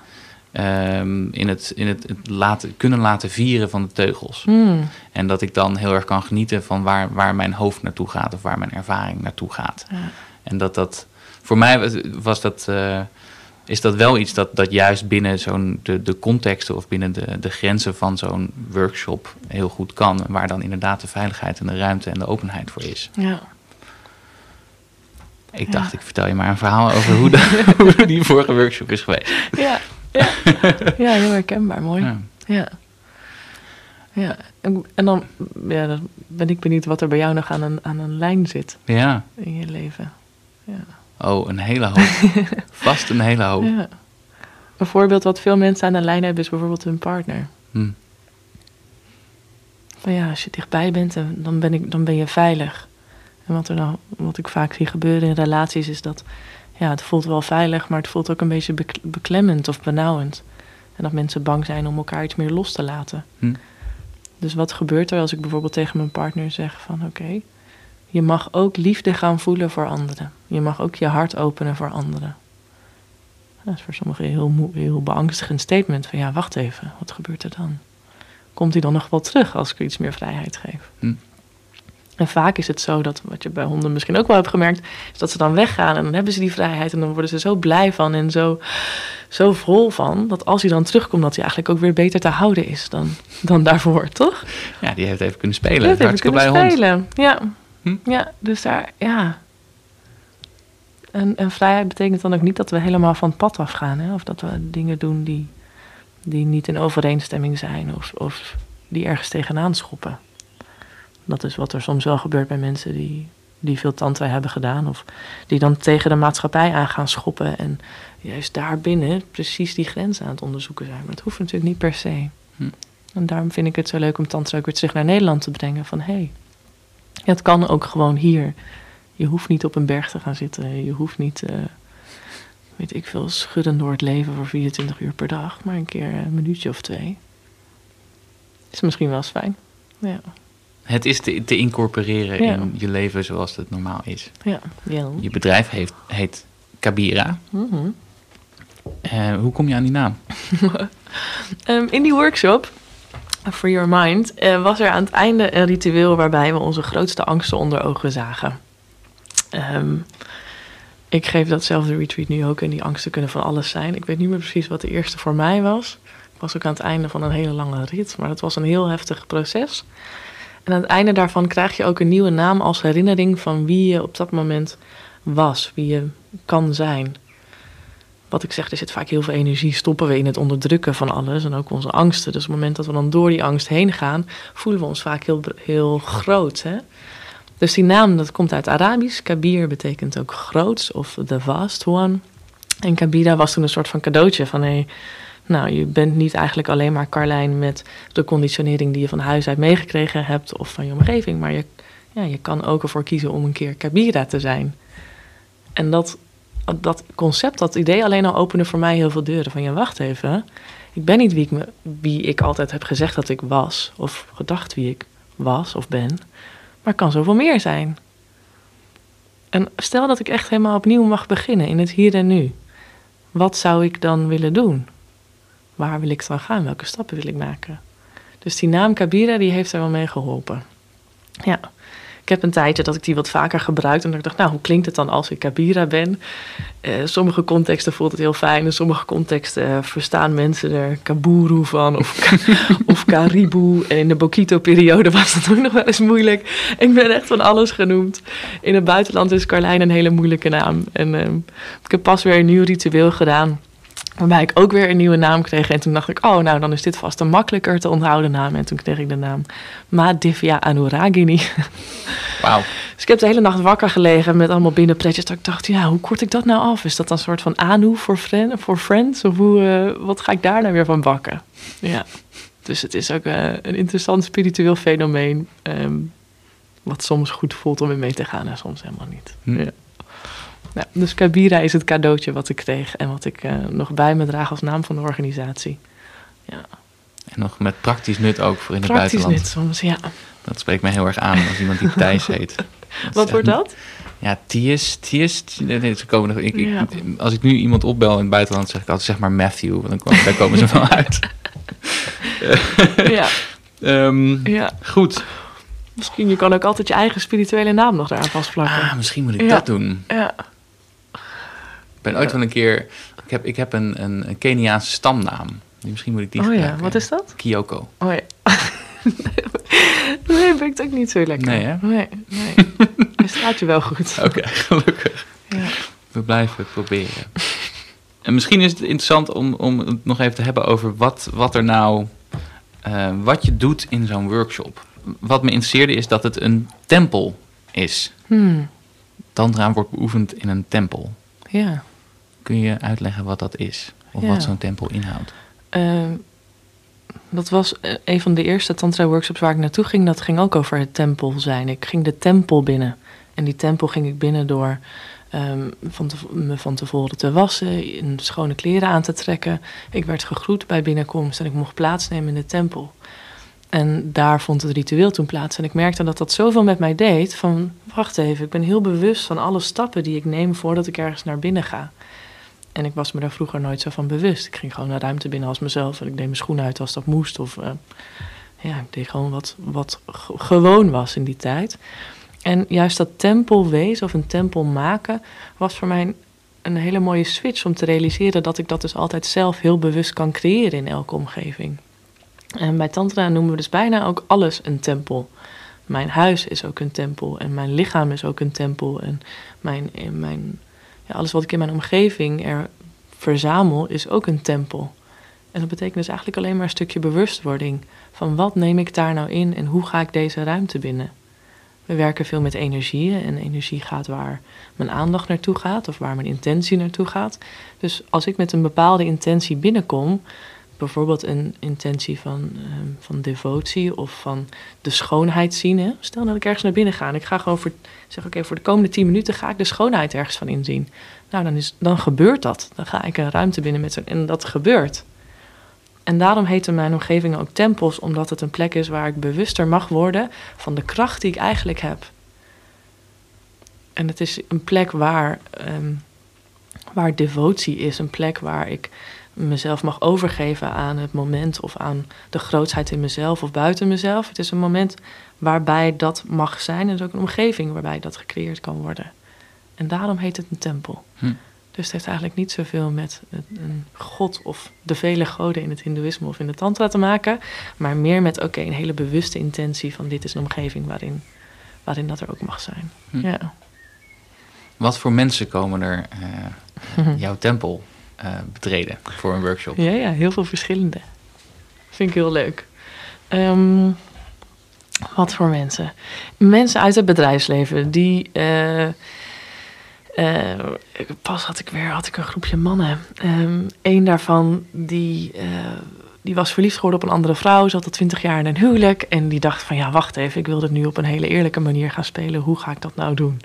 S1: um, in, het, in het, het, laten, kunnen laten vieren van de teugels.
S2: Hmm.
S1: En dat ik dan heel erg kan genieten van waar, waar mijn hoofd naartoe gaat of waar mijn ervaring naartoe gaat.
S2: Ja.
S1: En dat dat, voor mij was dat, uh, is dat wel iets dat, dat juist binnen zo'n de, de contexten of binnen de, de grenzen van zo'n workshop heel goed kan. Waar dan inderdaad de veiligheid en de ruimte en de openheid voor is.
S2: Ja.
S1: Ik dacht, ik vertel je maar een verhaal over hoe, de, *laughs* *laughs* hoe die vorige workshop is geweest.
S2: Ja, ja. ja heel herkenbaar, mooi. Ja. ja. ja. En, en, dan, ja, dan ben ik benieuwd wat er bij jou nog aan een, aan een lijn zit
S1: ja.
S2: in je leven. Ja.
S1: Oh, een hele hoop. *laughs* Vast een hele hoop.
S2: Ja. Een voorbeeld wat veel mensen aan een lijn hebben is bijvoorbeeld hun partner.
S1: Hm.
S2: Van ja, als je dichtbij bent, dan ben, ik, dan ben je veilig. En wat, er nou, wat ik vaak zie gebeuren in relaties is dat ja, het voelt wel veilig, maar het voelt ook een beetje beklemmend of benauwend. En dat mensen bang zijn om elkaar iets meer los te laten.
S1: Hm.
S2: Dus wat gebeurt er als ik bijvoorbeeld tegen mijn partner zeg van oké, je mag ook liefde gaan voelen voor anderen. Je mag ook je hart openen voor anderen. Dat is voor sommigen een heel, heel beangstigend statement van ja, wacht even, wat gebeurt er dan? Komt hij dan nog wel terug als ik iets meer vrijheid geef?
S1: Hm.
S2: En vaak is het zo dat, wat je bij honden misschien ook wel hebt gemerkt, is dat ze dan weggaan en dan hebben ze die vrijheid en dan worden ze zo blij van en zo, zo vol van, dat als hij dan terugkomt, dat hij eigenlijk ook weer beter te houden is dan, dan daarvoor, toch?
S1: Ja, die heeft even kunnen spelen.
S2: Die heeft even kunnen spelen, hond. ja.
S1: Hm?
S2: Ja, dus daar, ja. En, en vrijheid betekent dan ook niet dat we helemaal van het pad afgaan, hè? of dat we dingen doen die, die niet in overeenstemming zijn of, of die ergens tegenaan schoppen. Dat is wat er soms wel gebeurt bij mensen die, die veel tantra hebben gedaan. Of die dan tegen de maatschappij aan gaan schoppen. En juist daarbinnen precies die grenzen aan het onderzoeken zijn. Maar het hoeft natuurlijk niet per se.
S1: Hm.
S2: En daarom vind ik het zo leuk om tantra ook weer terug naar Nederland te brengen. Van hé, hey, het kan ook gewoon hier. Je hoeft niet op een berg te gaan zitten. Je hoeft niet, uh, weet ik veel, schudden door het leven voor 24 uur per dag. Maar een keer een minuutje of twee. Is misschien wel eens fijn. Ja.
S1: Het is te, te incorporeren in je leven zoals het normaal is.
S2: Ja, ja.
S1: Je bedrijf heeft, heet Kabira.
S2: Mm
S1: hoe kom je aan die naam?
S2: um, *laughs* in die workshop, For Your Mind, uh, was er aan het einde een ritueel waarbij we onze grootste angsten onder ogen zagen. Um, ik geef datzelfde retreat nu ook en die angsten kunnen van alles zijn. Ik weet niet meer precies wat de eerste voor mij was. Ik was ook aan het einde van een hele lange rit, maar het was een heel heftig proces. En aan het einde daarvan krijg je ook een nieuwe naam als herinnering van wie je op dat moment was, wie je kan zijn. Wat ik zeg, er zit vaak heel veel energie, stoppen we in het onderdrukken van alles en ook onze angsten. Dus op het moment dat we dan door die angst heen gaan, voelen we ons vaak heel, heel groot. Hè? Dus die naam, dat komt uit Arabisch. Kabir betekent ook groots of the vast one. En Kabira was toen een soort van cadeautje van hé, hey, nou, je bent niet eigenlijk alleen maar Carlijn met de conditionering die je van huis uit meegekregen hebt of van je omgeving, maar je, ja, je kan ook ervoor kiezen om een keer Kabira te zijn. En dat, dat concept, dat idee alleen al opende voor mij heel veel deuren. Van ja, wacht even, ik ben niet wie ik, me, wie ik altijd heb gezegd dat ik was, of gedacht wie ik was of ben, maar kan zoveel meer zijn. En stel dat ik echt helemaal opnieuw mag beginnen in het hier en nu. Wat zou ik dan willen doen? waar wil ik dan gaan? Welke stappen wil ik maken? Dus die naam Kabira, die heeft er wel mee geholpen. Ja. Ik heb een tijdje dat ik die wat vaker gebruikte. En ik dacht, nou, hoe klinkt het dan als ik Kabira ben? Uh, sommige contexten voelt het heel fijn. In sommige contexten uh, verstaan mensen er Kaburu van. Of, *laughs* of Karibu. En in de Bokito-periode was dat ook nog wel eens moeilijk. Ik ben echt van alles genoemd. In het buitenland is Carlijn een hele moeilijke naam. En uh, ik heb pas weer een nieuw ritueel gedaan Waarbij ik ook weer een nieuwe naam kreeg. En toen dacht ik, oh, nou dan is dit vast een makkelijker te onthouden naam. En toen kreeg ik de naam Madivya Anuragini. *laughs*
S1: Wauw.
S2: Dus ik heb de hele nacht wakker gelegen met allemaal binnenpretjes. Dat ik dacht, ja, hoe kort ik dat nou af? Is dat een soort van Anu voor friend, friends? Of hoe, uh, wat ga ik daar nou weer van bakken? Ja, dus het is ook uh, een interessant spiritueel fenomeen. Um, wat soms goed voelt om in mee te gaan en soms helemaal niet. Hm. Ja. Ja, dus Kabira is het cadeautje wat ik kreeg en wat ik uh, nog bij me draag als naam van de organisatie. Ja.
S1: En nog met praktisch nut ook voor in het buitenland.
S2: Praktisch nut soms, ja.
S1: Dat spreekt mij heel erg aan als iemand die Thijs *laughs* heet.
S2: wat wordt dat?
S1: Ja, Thies, Thies, nee, ze komen nog, ik, ik, als ik nu iemand opbel in het buitenland, zeg ik altijd zeg maar Matthew, want dan komen, daar komen ze wel *laughs* uit. *laughs*
S2: ja.
S1: Um, ja. Goed.
S2: Misschien je kan ook altijd je eigen spirituele naam nog daaraan vastplakken.
S1: Ah, misschien moet ik ja. dat doen.
S2: Ja
S1: ben ooit wel een keer. Ik heb, ik heb een, een, een Keniaanse stamnaam. Misschien moet ik die
S2: Oh
S1: gebruiken.
S2: ja, wat is dat?
S1: Kyoko.
S2: Oh ja. *laughs* nee, ben ik ook niet zo lekker.
S1: Nee, hè?
S2: Nee, nee. *laughs* Hij staat je wel goed.
S1: Oké, gelukkig.
S2: Ja.
S1: We blijven proberen. *laughs* En misschien is het interessant om, om het nog even te hebben over wat, wat er nou... Uh, wat je doet in zo'n workshop. Wat me interesseerde is dat het een tempel is.
S2: Hmm.
S1: Tantra wordt beoefend in een tempel.
S2: Ja.
S1: Kun je uitleggen wat dat is? Of
S2: Ja.
S1: wat zo'n tempel inhoudt?
S2: Ehm, dat was eh, een van de eerste tantra-workshops waar ik naartoe ging. Dat ging ook over het tempel zijn. Ik ging de tempel binnen. En die tempel ging ik binnen door ehm, van tev- me van tevoren te wassen, in schone kleren aan te trekken. Ik werd gegroet bij binnenkomst en ik mocht plaatsnemen in de tempel. En daar vond het ritueel toen plaats. En ik merkte dat dat zoveel met mij deed. Van, wacht even, ik ben heel bewust van alle stappen die ik neem voordat ik ergens naar binnen ga. En ik was me daar vroeger nooit zo van bewust. Ik ging gewoon naar ruimte binnen als mezelf. En ik deed mijn schoenen uit als dat moest. Of eh, ja, ik deed gewoon wat, wat ge- gewoon was in die tijd. En juist dat tempel wezen of een tempel maken... was voor mij een, hele mooie switch om te realiseren... dat ik dat dus altijd zelf heel bewust kan creëren in elke omgeving. En bij Tantra noemen we dus bijna ook alles een tempel. Mijn huis is ook een tempel en mijn lichaam is ook een tempel. En mijn, en mijn, ja, alles wat ik in mijn omgeving er verzamel is ook een tempel. En dat betekent dus eigenlijk alleen maar een stukje bewustwording. Van wat neem ik daar nou in en hoe ga ik deze ruimte binnen? We werken veel met energieën en energie gaat waar mijn aandacht naartoe gaat of waar mijn intentie naartoe gaat. Dus als ik met een bepaalde intentie binnenkom, bijvoorbeeld een intentie van, ehm, van devotie of van de schoonheid zien. Hè? Stel dat ik ergens naar binnen ga en ik ga gewoon voor, zeg oké, voor de komende tien minuten ga ik de schoonheid ergens van inzien. Nou, dan, is, dan gebeurt dat. Dan ga ik een ruimte binnen met zo'n, en dat gebeurt. En daarom heten mijn omgevingen ook tempels, omdat het een plek is waar ik bewuster mag worden van de kracht die ik eigenlijk heb. En het is een plek waar, ehm, waar devotie is, een plek waar ik mezelf mag overgeven aan het moment of aan de grootsheid in mezelf of buiten mezelf. Het is een moment waarbij dat mag zijn en het is ook een omgeving waarbij dat gecreëerd kan worden. En daarom heet het een tempel.
S1: Hm.
S2: Dus het heeft eigenlijk niet zoveel met een, god of de vele goden in het hindoeïsme of in de tantra te maken, maar meer met oké, een hele bewuste intentie van dit is een omgeving waarin, waarin dat er ook mag zijn.
S1: Hm.
S2: Ja.
S1: Wat voor mensen komen er eh, *laughs* jouw tempel eh, betreden voor een workshop?
S2: Ja, ja, heel veel verschillende. Vind ik heel leuk. Ehm, wat voor mensen? Mensen uit het bedrijfsleven die. eh, eh, pas had ik weer had ik een groepje mannen. Eén Eén daarvan die, die was verliefd geworden op een andere vrouw. Ze had al twintig jaar in een huwelijk. En die dacht van ja, wacht even, ik wil dit nu op een hele eerlijke manier gaan spelen. Hoe ga ik dat nou doen?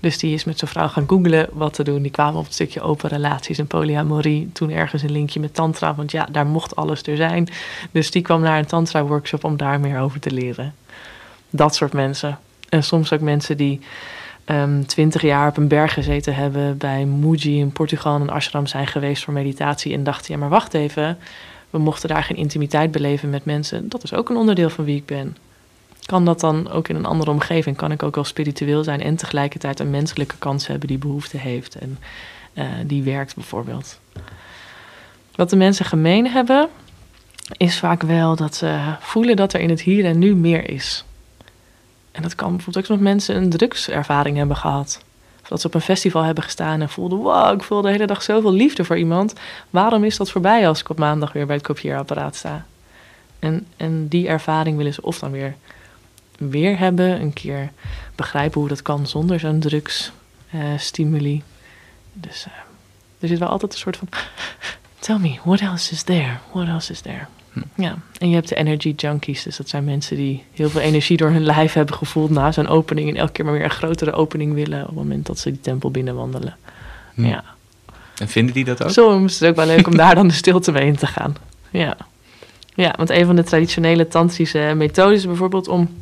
S2: Dus die is met zijn vrouw gaan googlen wat te doen. Die kwamen op het stukje open relaties en polyamorie. Toen ergens een linkje met tantra, want ja, daar mocht alles er zijn. Dus die kwam naar een tantra workshop om daar meer over te leren. Dat soort mensen. En soms ook mensen die ehm, twintig jaar op een berg gezeten hebben bij Muji in Portugal en een ashram zijn geweest voor meditatie en dachten, ja maar wacht even, we mochten daar geen intimiteit beleven met mensen. Dat is ook een onderdeel van wie ik ben. kan dat dan ook in een andere omgeving? Kan ik ook wel spiritueel zijn en tegelijkertijd een menselijke kans hebben die behoefte heeft en eh, die werkt bijvoorbeeld? Wat de mensen gemeen hebben, is vaak wel dat ze voelen dat er in het hier en nu meer is. En dat kan bijvoorbeeld ook als mensen een drugservaring hebben gehad. Dat ze op een festival hebben gestaan en voelden: wow, ik voel de hele dag zoveel liefde voor iemand. Waarom is dat voorbij als ik op maandag weer bij het kopieerapparaat sta? En, en die ervaring willen ze of dan weer, weer hebben, een keer begrijpen hoe dat kan zonder zo'n drugsstimuli. dus uh, er zit wel altijd een soort van: *laughs* tell me, what else is there? What else is there? Ja, en je hebt de energy junkies. Dus dat zijn mensen die heel veel energie door hun lijf hebben gevoeld na zo'n opening. En elke keer maar weer een grotere opening willen op het moment dat ze die tempel binnenwandelen. Hm. Ja.
S1: En vinden die dat ook?
S2: Zo is het ook wel leuk om daar dan de stilte mee in te gaan. Ja. Ja, want een van de traditionele tantrische methodes bijvoorbeeld om...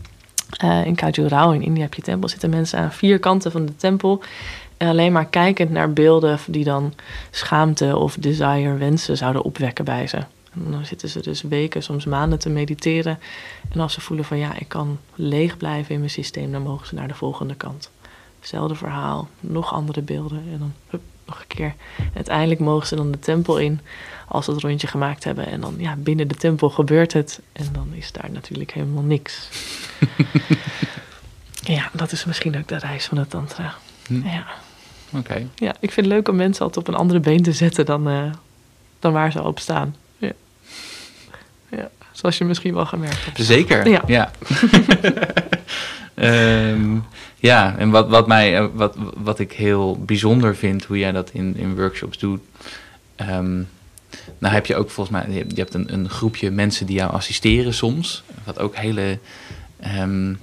S2: Uh, in Khajuraho in India heb je tempel, zitten mensen aan vier kanten van de tempel... En alleen maar kijkend naar beelden die dan schaamte of desire, wensen zouden opwekken bij ze. En dan zitten ze dus weken, soms maanden te mediteren. En als ze voelen van ja, ik kan leeg blijven in mijn systeem, dan mogen ze naar de volgende kant. Hetzelfde verhaal, nog andere beelden en dan hup, nog een keer. En uiteindelijk mogen ze dan de tempel in als ze het rondje gemaakt hebben. En dan ja, binnen de tempel gebeurt het en dan is daar natuurlijk helemaal niks. *laughs* ja, dat is misschien ook de reis van het tantra. Hm. Ja.
S1: Oké.
S2: Ja, ik vind het leuk om mensen altijd op een andere been te zetten dan, uh, dan waar ze op staan. Zoals je misschien wel gemerkt hebt.
S1: Zeker, ja. Ja, *laughs* ehm, ja en wat, wat, mij, eh, wat, wat ik heel bijzonder vind, hoe jij dat in, in workshops doet... Um, nou heb je ook volgens mij, je hebt een, een groepje mensen die jou assisteren soms. Wat ook hele, um,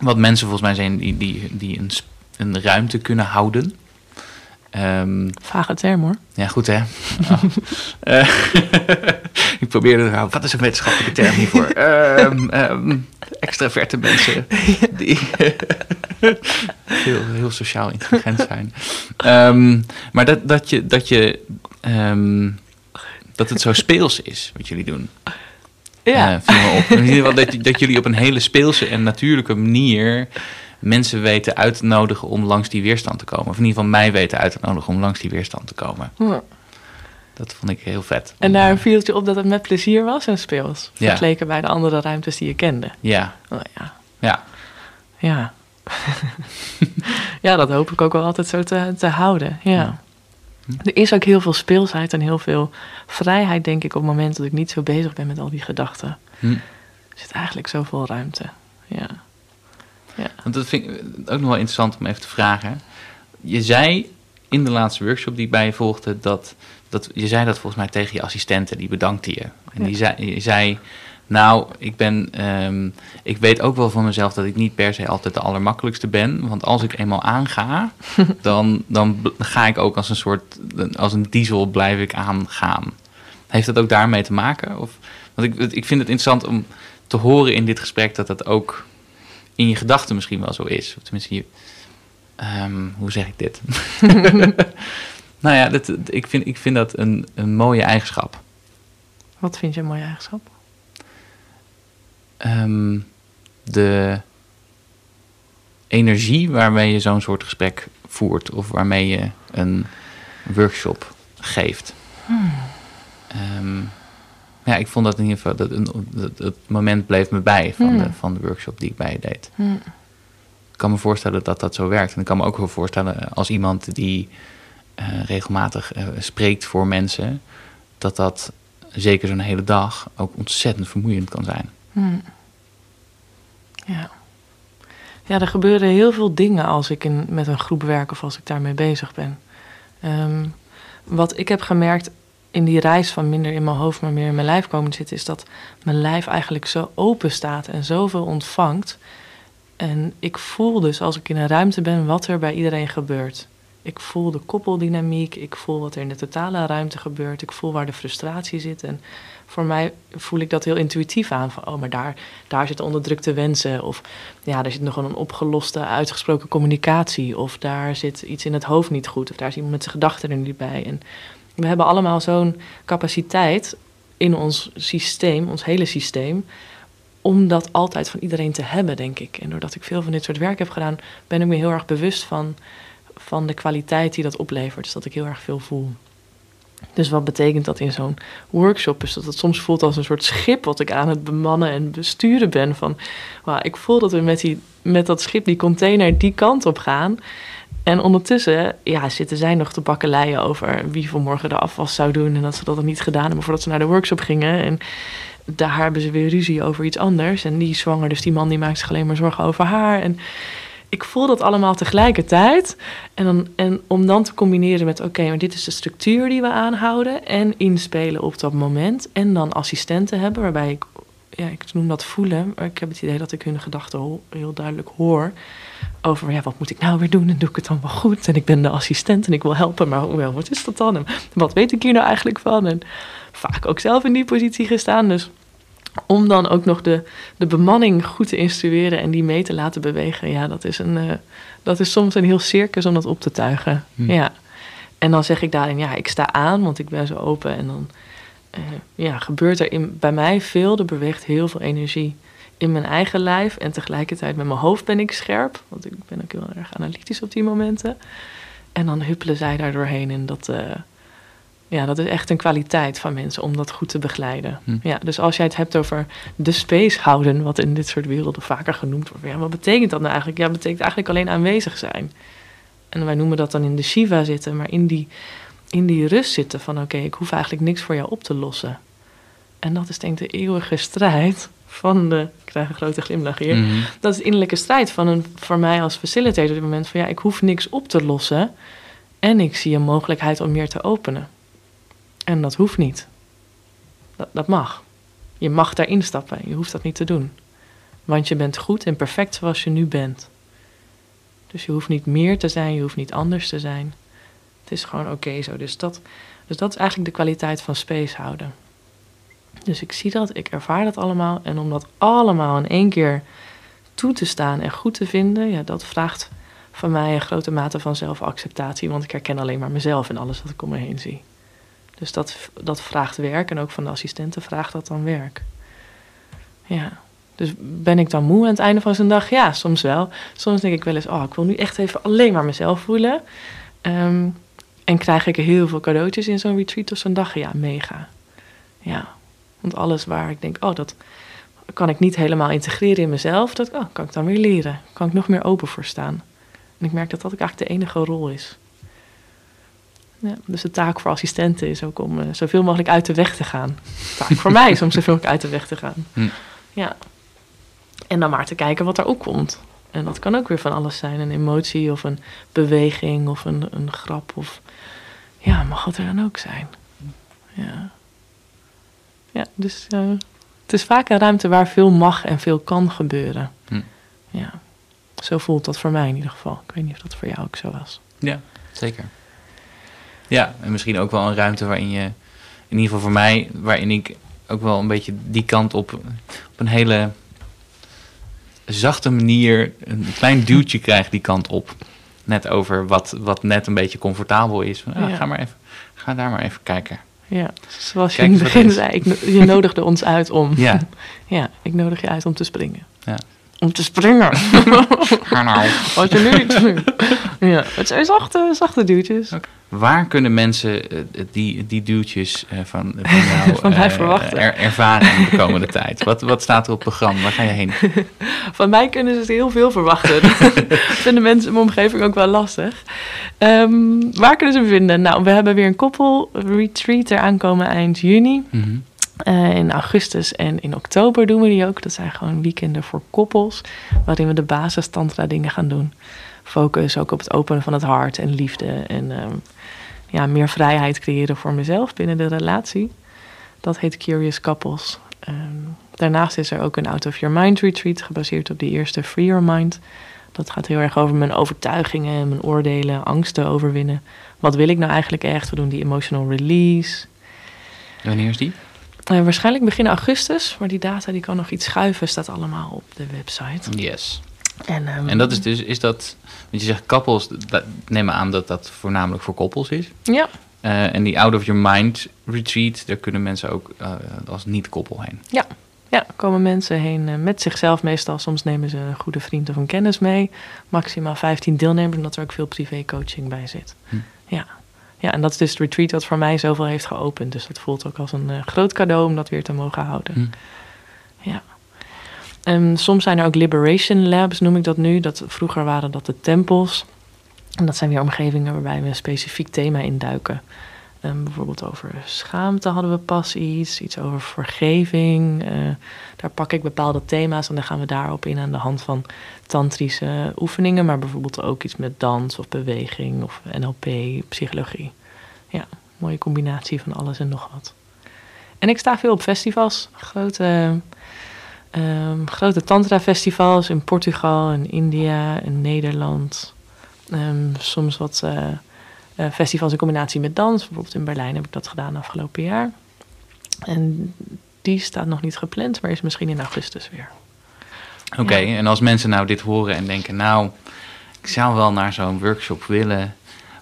S1: wat mensen volgens mij zijn die, die, die een, een ruimte kunnen houden.
S2: Um, Vage term hoor.
S1: Ja, goed hè. Oh. uh, *laughs* *laughs* ik probeerde te houden. Wat is een wetenschappelijke term hiervoor? um, *laughs* um, extraverte mensen die heel, heel sociaal intelligent zijn. maar dat, dat je, dat je dat het zo speels is wat jullie doen. Ja. Uh, me op. In ieder geval dat, dat jullie op een hele speelse en natuurlijke manier mensen weten uit te nodigen om langs die weerstand te komen. Of in ieder geval mij weten uit te nodigen om langs die weerstand te komen. Ja. Dat vond ik heel vet.
S2: En daar viel het je op dat het met plezier was en speels. Vergeleken bij de andere ruimtes die je kende.
S1: Ja.
S2: Oh, ja.
S1: Ja.
S2: Ja. *laughs* ja, dat hoop ik ook wel altijd zo te, te houden. Ja. Er is ook heel veel speelsheid en heel veel vrijheid, denk ik, op het moment dat ik niet zo bezig ben met al die gedachten. Hm. Er zit eigenlijk zoveel ruimte. Ja.
S1: Ja. Want dat vind ik ook nog wel interessant om even te vragen. Je zei in de laatste workshop die bij je volgde, dat, dat je zei dat volgens mij tegen je assistenten, die bedankte je. En die zei, je zei, nou, ik ben, ehm, ik weet ook wel van mezelf dat ik niet per se altijd de allermakkelijkste ben. Want als ik eenmaal aanga, *laughs* dan, dan ga ik ook als een soort, als een diesel blijf ik aangaan. Heeft dat ook daarmee te maken? Of, want ik, ik vind het interessant om te horen in dit gesprek dat dat ook in je gedachten misschien wel zo is. Of tenminste, je, ehm, hoe zeg ik dit? *laughs* nou ja, dat, ik, vind, ik vind dat een, een mooie eigenschap.
S2: Wat vind je een mooie eigenschap?
S1: Ehm, de energie waarmee je zo'n soort gesprek voert of waarmee je een workshop geeft. Hmm. Ehm, ja, ik vond dat in ieder geval, dat, dat, het moment bleef me bij van, de, hmm. van de workshop die ik bij je deed. Hmm. Ik kan me voorstellen dat dat zo werkt. En ik kan me ook wel voorstellen als iemand die uh, regelmatig uh, spreekt voor mensen, dat dat zeker zo'n hele dag ook ontzettend vermoeiend kan zijn.
S2: Hmm. Ja. Ja, er gebeuren heel veel dingen als ik in, met een groep werk of als ik daarmee bezig ben. Um, wat ik heb gemerkt in die reis van minder in mijn hoofd, maar meer in mijn lijf komen zitten, is dat mijn lijf eigenlijk zo open staat en zoveel ontvangt. En ik voel dus als ik in een ruimte ben wat er bij iedereen gebeurt. Ik voel de koppeldynamiek, ik voel wat er in de totale ruimte gebeurt, ik voel waar de frustratie zit. En voor mij voel ik dat heel intuïtief aan. Van, oh, maar daar, daar zitten onderdrukte wensen. Of ja, er zit nog een opgeloste, uitgesproken communicatie. Of daar zit iets in het hoofd niet goed. Of daar is iemand met zijn gedachten er niet bij. En we hebben allemaal zo'n capaciteit in ons systeem, ons hele systeem, om dat altijd van iedereen te hebben, denk ik. En doordat ik veel van dit soort werk heb gedaan, ben ik me heel erg bewust van, van de kwaliteit die dat oplevert. Dus dat ik heel erg veel voel. Dus wat betekent dat in zo'n workshop? Is dat het soms voelt als een soort schip wat ik aan het bemannen en besturen ben. Van, ik voel dat we met, die, met dat schip, die container, die kant op gaan. En ondertussen ja, zitten zij nog te bakkeleien over wie vanmorgen de afwas zou doen. En dat ze dat dan niet gedaan hebben voordat ze naar de workshop gingen. En daar hebben ze weer ruzie over iets anders. En die zwanger, dus die man die maakt zich alleen maar zorgen over haar. En ik voel dat allemaal tegelijkertijd. En, dan, en om dan te combineren met: oké, maar dit is de structuur die we aanhouden. En inspelen op dat moment. En dan assistenten hebben, waarbij ik, ja, ik noem dat voelen. Maar ik heb het idee dat ik hun gedachten heel duidelijk hoor. Over ja, wat moet ik nou weer doen? En doe ik het dan wel goed? En ik ben de assistent en ik wil helpen. Maar wel, wat is dat dan? En wat weet ik hier nou eigenlijk van? En vaak ook zelf in die positie gestaan. Dus om dan ook nog de, de bemanning goed te instrueren en die mee te laten bewegen. Ja, dat is, een, uh, dat is soms een heel circus om dat op te tuigen. Hm. Ja. En dan zeg ik daarin, ja, ik sta aan, want ik ben zo open. En dan uh, ja, gebeurt er in, bij mij veel, er beweegt heel veel energie in mijn eigen lijf. En tegelijkertijd met mijn hoofd ben ik scherp, want ik ben ook heel erg analytisch op die momenten. En dan huppelen zij daar doorheen en dat... Uh, ja, dat is echt een kwaliteit van mensen om dat goed te begeleiden. Hm. Ja, dus als jij het hebt over de space houden, wat in dit soort werelden vaker genoemd wordt, ja, wat betekent dat nou eigenlijk? Ja, dat betekent eigenlijk alleen aanwezig zijn. En wij noemen dat dan in de Shiva zitten, maar in die, in die rust zitten van oké, ik hoef eigenlijk niks voor jou op te lossen. En dat is denk ik de eeuwige strijd van de, ik krijg een grote glimlach hier, mhm. dat is innerlijke strijd van een, voor mij als facilitator op dit moment van ja, ik hoef niks op te lossen en ik zie een mogelijkheid om meer te openen. En dat hoeft niet. Dat, dat mag. Je mag daarin stappen. Je hoeft dat niet te doen. Want je bent goed en perfect zoals je nu bent. Dus je hoeft niet meer te zijn, je hoeft niet anders te zijn. Het is gewoon oké zo. Dus dat, dus dat is eigenlijk de kwaliteit van space houden. Dus ik zie dat, ik ervaar dat allemaal. En om dat allemaal in één keer toe te staan en goed te vinden, ja, dat vraagt van mij een grote mate van zelfacceptatie. Want ik herken alleen maar mezelf in alles wat ik om me heen zie. Dus dat, dat vraagt werk en ook van de assistenten vraagt dat dan werk. Ja. Dus ben ik dan moe aan het einde van zijn dag? Ja, soms wel. Soms denk ik wel eens, oh, ik wil nu echt even alleen maar mezelf voelen. Ehm, en krijg ik heel veel cadeautjes in zo'n retreat of zo'n dag? Ja, mega. Ja, want alles waar ik denk, oh, dat kan ik niet helemaal integreren in mezelf. Dat oh, kan ik dan weer leren. Kan ik nog meer open voor staan. En ik merk dat dat eigenlijk de enige rol is. Ja, dus de taak voor assistenten is ook om uh, zoveel mogelijk uit de weg te gaan. De taak voor mij is om zoveel mogelijk uit de weg te gaan. *laughs* Hm. Ja. En dan maar te kijken wat er ook komt. En dat kan ook weer van alles zijn. Een emotie of een beweging of een, een grap. Of ja, mag het er dan ook zijn. Ja. Ja, dus uh, het is vaak een ruimte waar veel mag en veel kan gebeuren. Hm. Ja. Zo voelt dat voor mij in ieder geval. Ik weet niet of dat voor jou ook zo was.
S1: Ja, zeker. Ja, en misschien ook wel een ruimte waarin je, in ieder geval voor mij, waarin ik ook wel een beetje die kant op, op een hele zachte manier een klein duwtje krijg die kant op. Net over wat, wat net een beetje comfortabel is. Van, ah, Ga maar even, ga daar maar even kijken.
S2: Ja, zoals je in het begin zei, ik, je nodigde ons uit om. *laughs* Ja. ja, ik nodig je uit om te springen. Ja. Om te springen. *laughs* Ga nou. Wat je nu niet *laughs* Ja, het zijn zachte, zachte duwtjes.
S1: Waar kunnen mensen eh, die, die duwtjes uh, van, van jou *laughs*
S2: van mij verwachten?
S1: Er, ervaren in de komende *laughs* tijd? Wat, wat staat er op het programma? Waar ga je heen? *laughs*
S2: Van mij kunnen ze heel veel verwachten. vinden mensen in mijn omgeving ook wel lastig. Um, waar kunnen ze me vinden? Nou, we hebben weer een koppel retreat eraan komen eind juni. Mm -hmm. Uh, in augustus en in oktober doen we die ook. Dat zijn gewoon weekenden voor koppels, waarin we de basis tantra dingen gaan doen. Focus ook op het openen van het hart en liefde en um, ja, meer vrijheid creëren voor mezelf binnen de relatie. Dat heet Curious Couples. Um, daarnaast is er ook een Out of Your Mind retreat, gebaseerd op die eerste Free Your Mind. Dat gaat heel erg over mijn overtuigingen, mijn oordelen, angsten overwinnen. Wat wil ik nou eigenlijk echt? We doen die emotional release.
S1: Wanneer is die?
S2: Uh, waarschijnlijk begin augustus, maar die data die kan nog iets schuiven, staat allemaal op de website.
S1: Yes. En, um, en dat is dus, is dat, want je zegt koppels, dat, neem aan dat dat voornamelijk voor koppels is.
S2: Ja.
S1: Uh, en die out of your mind retreat, daar kunnen mensen ook uh, als niet-koppel heen.
S2: Ja, Ja, komen mensen heen eh, met zichzelf meestal. Soms nemen ze een goede vriend of een kennis mee. Maximaal 15 deelnemers, omdat er ook veel privécoaching bij zit.
S1: Hm.
S2: Ja. ja, en dat is dus het retreat dat voor mij zoveel heeft geopend. Dus dat voelt ook als een eh, groot cadeau om dat weer te mogen houden.
S1: Hm.
S2: Ja. En soms zijn er ook liberation labs, noem ik dat nu. Dat, vroeger waren dat de tempels. En dat zijn weer omgevingen waarbij we een specifiek thema induiken. Um, bijvoorbeeld over schaamte hadden we pas iets, iets over vergeving. Uh, daar pak ik bepaalde thema's en dan gaan we daarop in aan de hand van tantrische oefeningen, maar bijvoorbeeld ook iets met dans of beweging of NLP, psychologie. Ja, mooie combinatie van alles en nog wat. En ik sta veel op festivals, grote, um, grote tantra-festivals in Portugal, in India, in Nederland. Um, soms wat. Uh, uh, festivals in combinatie met dans. Bijvoorbeeld in Berlijn heb ik dat gedaan afgelopen jaar. En die staat nog niet gepland, maar is misschien in augustus weer.
S1: Oké, ja. en als mensen nou dit horen en denken, nou, ik zou wel naar zo'n workshop willen,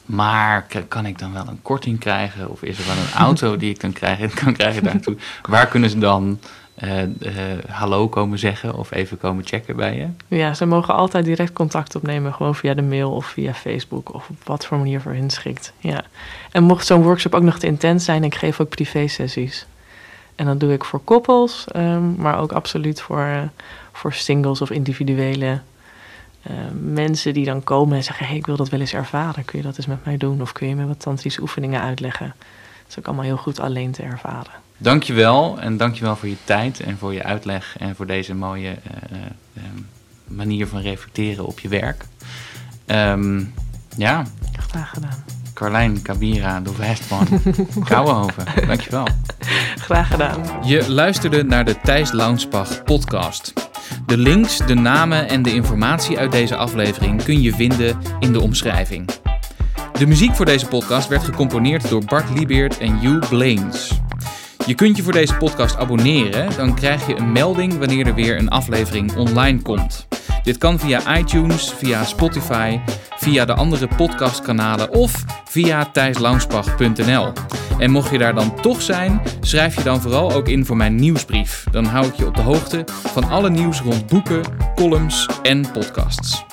S1: maar kan ik dan wel een korting krijgen? Of is er wel een *laughs* auto die ik kan krijgen, kan krijgen daartoe? Waar kunnen ze dan uh, uh, hallo komen zeggen of even komen checken bij je?
S2: Ja, ze mogen altijd direct contact opnemen, gewoon via de mail of via Facebook of op wat voor manier voor hen schikt. Ja. En mocht zo'n workshop ook nog te intens zijn, ik geef ook privé-sessies. En dat doe ik voor koppels, um, maar ook absoluut voor, uh, voor singles of individuele mensen die dan komen en zeggen: hey, ik wil dat wel eens ervaren. Kun je dat eens met mij doen? Of kun je me wat tantrische oefeningen uitleggen? Dat is ook allemaal heel goed alleen te ervaren.
S1: Dankjewel en dankjewel voor je tijd en voor je uitleg en voor deze mooie uh, uh, manier van reflecteren op je werk. Um, ja.
S2: Graag gedaan.
S1: Carlijn Kabira de Westman *laughs* Kouwenhoven. Dankjewel.
S2: Graag gedaan.
S1: Je luisterde naar de Thijs Launsbach podcast. De links, de namen en de informatie uit deze aflevering kun je vinden in de omschrijving. De muziek voor deze podcast werd gecomponeerd door Bart Liebeert en Hugh Blaines. Je kunt je voor deze podcast abonneren, dan krijg je een melding wanneer er weer een aflevering online komt. Dit kan via iTunes, via Spotify, via de andere podcastkanalen of via thijslaunsbach.nl. En mocht je daar dan toch zijn, schrijf je dan vooral ook in voor mijn nieuwsbrief. Dan hou ik je op de hoogte van alle nieuws rond boeken, columns en podcasts.